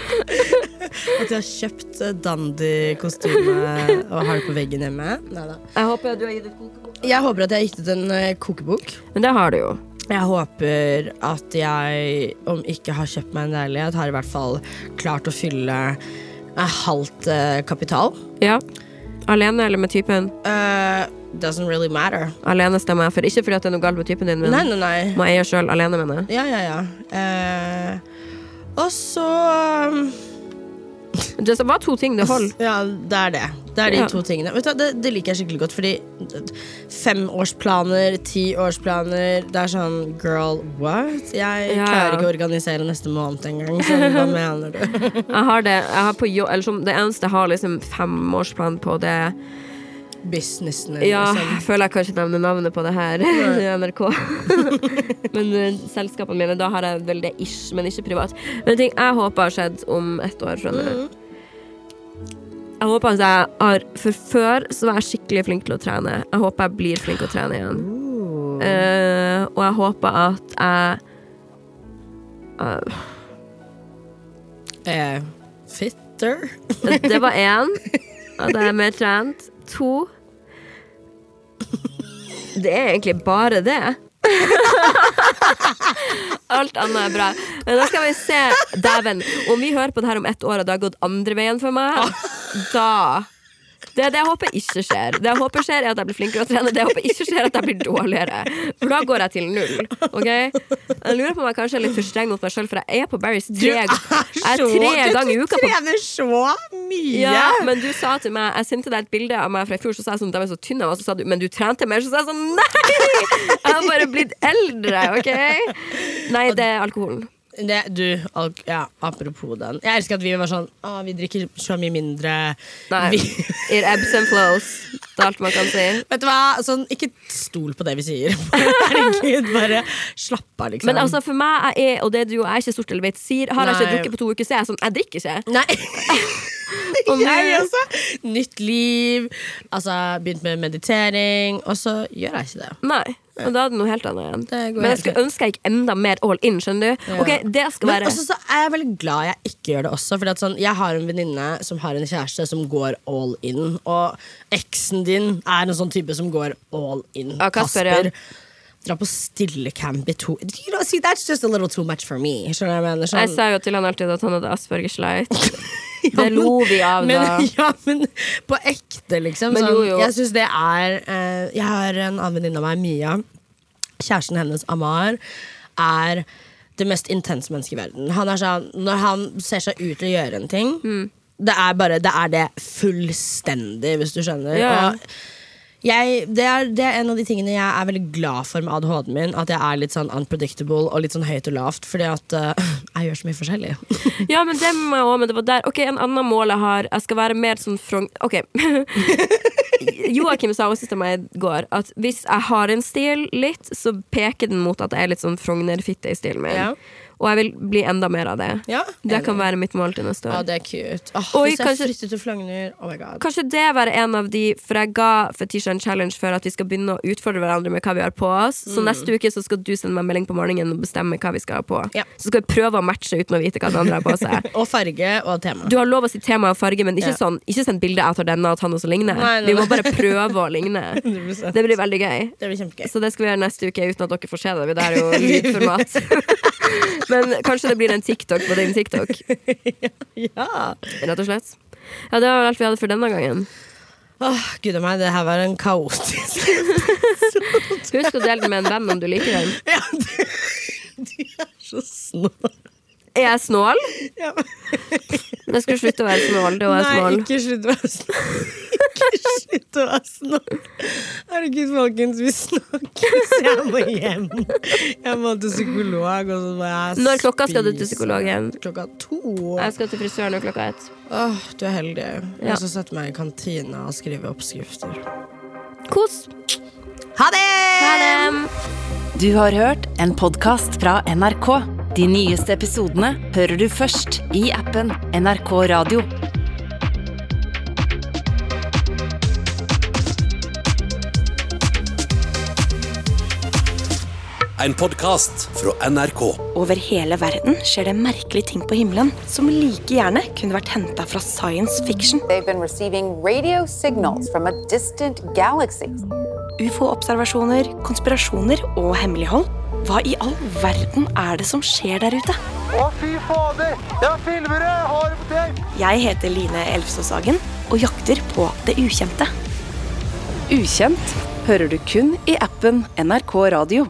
At jeg har kjøpt eh, dandy-kostyme og har det på veggen hjemme. Neida. Jeg håper du har gitt ut kokebok. Jeg håper at jeg har gitt ut en eh, kokebok. Men det har du jo. Jeg håper at jeg, om ikke har kjøpt meg en leilighet, har i hvert fall klart å fylle eh, halvt eh, kapital. Ja. Alene eller med typen? Eh, doesn't really matter. Alene stemmer jeg for. Ikke fordi at det er noe galt med typen din, men Nei, nei, nei. må eie sjøl alene, mener jeg. Ja, ja, ja. Eh, og så um, Det var to ting det holder. Ja, det er det. Det er de Ja. to tingene. Vet du, det, det liker jeg skikkelig godt, fordi femårsplaner, tiårsplaner Det er sånn girl, what? Jeg Ja, klarer ikke å organisere neste måned engang. Så hva mener du? Jeg har det. Jeg har på jo, eller som, det eneste jeg har liksom femårsplan på, det Businessen Ja, liksom. jeg føler jeg kan ikke nevne navnet på det her i NRK. men uh, selskapene mine, da har jeg vel det ish, men ikke privat. Men en ting jeg håper har skjedd om ett år fra nå Jeg håper at jeg har For før så var jeg skikkelig flink til å trene. Jeg håper jeg blir flink til å trene igjen. Uh, og jeg håper at jeg Eh, fitter? Det var én. at jeg er mer trent. To Det er egentlig bare det. Alt annet er bra. Men da skal vi se, dæven, om vi hører på det her om ett år, og det har gått andre veien for meg, da det det jeg håper ikke skjer. Det jeg håper skjer er at jeg blir flinkere å trene. Det jeg håper ikke skjer er at jeg blir dårligere. For da går jeg til null. Ok? Jeg lurer på om jeg kanskje er litt for streng mot meg sjøl, for jeg er på Barry's tre, jeg er tre ganger i uka. Du trener så mye! ja, men du sa til meg Jeg sendte deg et bilde av meg fra i fjor, så sa jeg sånn, de er så tynne. Og så sa du men du trente mer. Så sa jeg sånn nei! Jeg har bare blitt eldre, OK? Nei, det er alkoholen. Det, du, al- ja, apropos den. Jeg elsker at vi var sånn Å, vi drikker så mye mindre. Nei. Vi, It ebbs and flows. Det er alt man kan si. vet du hva? Sånn, ikke stol på det vi sier. Herregud, bare slapp av, liksom. Men altså, for meg jeg er, og det du og jeg er ikke stort eller vet sier, har jeg ikke drukket på to uker, så er jeg sånn Jeg drikker ikke. Nei. Og jeg også. Nytt liv. Altså, begynt med meditering. Og så gjør jeg ikke det. Nei. Og da er det noe helt annet igjen. Men jeg skulle ønske jeg gikk enda mer all in. Skjønner du? Ja. Ok, det skal Men være også så er jeg veldig glad jeg ikke gjør det også. Fordi at sånn, jeg har en venninne som har en kjæreste som går all in. Og eksen din er en sånn type som går all in. Ja, Kasper, ja. Dra på stillecamp i to you know, see, That's just a little too much for me. Skjønner jeg mener? Jeg Sånn, sa jo til han alltid at han hadde Aspergers light. Det lo vi av men, da. ja, men på ekte, liksom. Sånn, jo, jo. Jeg synes det er eh, Jeg har en annen venninne av meg, Mia. Kjæresten hennes, Amar, er det mest intense mennesket i verden. Han er sånn, Når han ser seg ut til å gjøre en ting Mm. det, er bare, det er det fullstendig, hvis du skjønner. Ja. Og jeg, det, er, det er en av de tingene jeg er veldig glad for med ADHD-en min. At jeg er litt sånn unpredictable og litt sånn høyt og lavt. Fordi at uh, jeg gjør så mye forskjellig. Ja, men det må jeg også, men det var der Ok, en annen mål jeg har Jeg skal være mer sånn frong... Ok. Joakim sa også til meg i går at hvis jeg har en stil litt, så peker den mot at jeg er litt sånn Frogner-fitte i stilen min. Ja. Og jeg vil bli enda mer av det. Ja, Det kan være mitt mål til neste Ja, år. det er cute. Åh, Oi, hvis jeg kanskje- til flagner, oh my god. Kanskje det være en av de For jeg ga Fetisha en challenge for at vi skal begynne å utfordre hverandre med hva vi har på oss. Så neste uke så skal du sende meg en melding på morgenen og bestemme hva vi skal ha på. Ja. Så skal vi prøve å matche uten å vite hva den andre har på seg. Og farge og tema. Du har lov å si tema og farge, men ikke, Ja. sånn, ikke send bilde jeg at denne og Tanne som ligner. Nei, nei, Vi må nei. bare prøve å ligne. 100%. Det blir veldig gøy. Det blir. Så det skal vi gjøre neste uke uten at dere får se det. Det er jo lydformat. Men kanskje det blir en TikTok på din TikTok, Ja. rett og slett. Ja, det var alt vi hadde for denne gangen. Åh, Gud a meg, det her var en kaotisk Husk å dele den med en venn om du liker den. ja, du, du er så snål. Er jeg snål? Ja. Jeg skulle slutte å være snål. Det var Nei, snål. ikke slutt å være snål. Ikke slutt å være snål. Herregud, folkens, vi snakkes. Jeg må hjem. Jeg må til psykolog. Og så må jeg Når klokka skal du til psykolog psykologen? Klokka to. Jeg skal til frisøren klokka ett. Åh, du er heldig. Jeg Jeg skal sette meg i kantina og skrive oppskrifter. Kos. Ha det! Ha det! Du har hørt en podkast fra NRK. De nyeste episodene hører du først i appen NRK Radio. En podkast fra NRK. Over hele verden skjer det merkelige ting på himmelen som like gjerne kunne vært henta fra science fiction. They've been receiving radio signals from a distant galaxy. Ufo-observasjoner, konspirasjoner og hemmelighold. Hva i all verden er det som skjer der ute? Å, fy fader! Jeg filmer det! Jeg har det på tape! Jeg heter Line Elfsåshagen og jakter på det ukjente. Ukjent hører du kun i appen NRK Radio.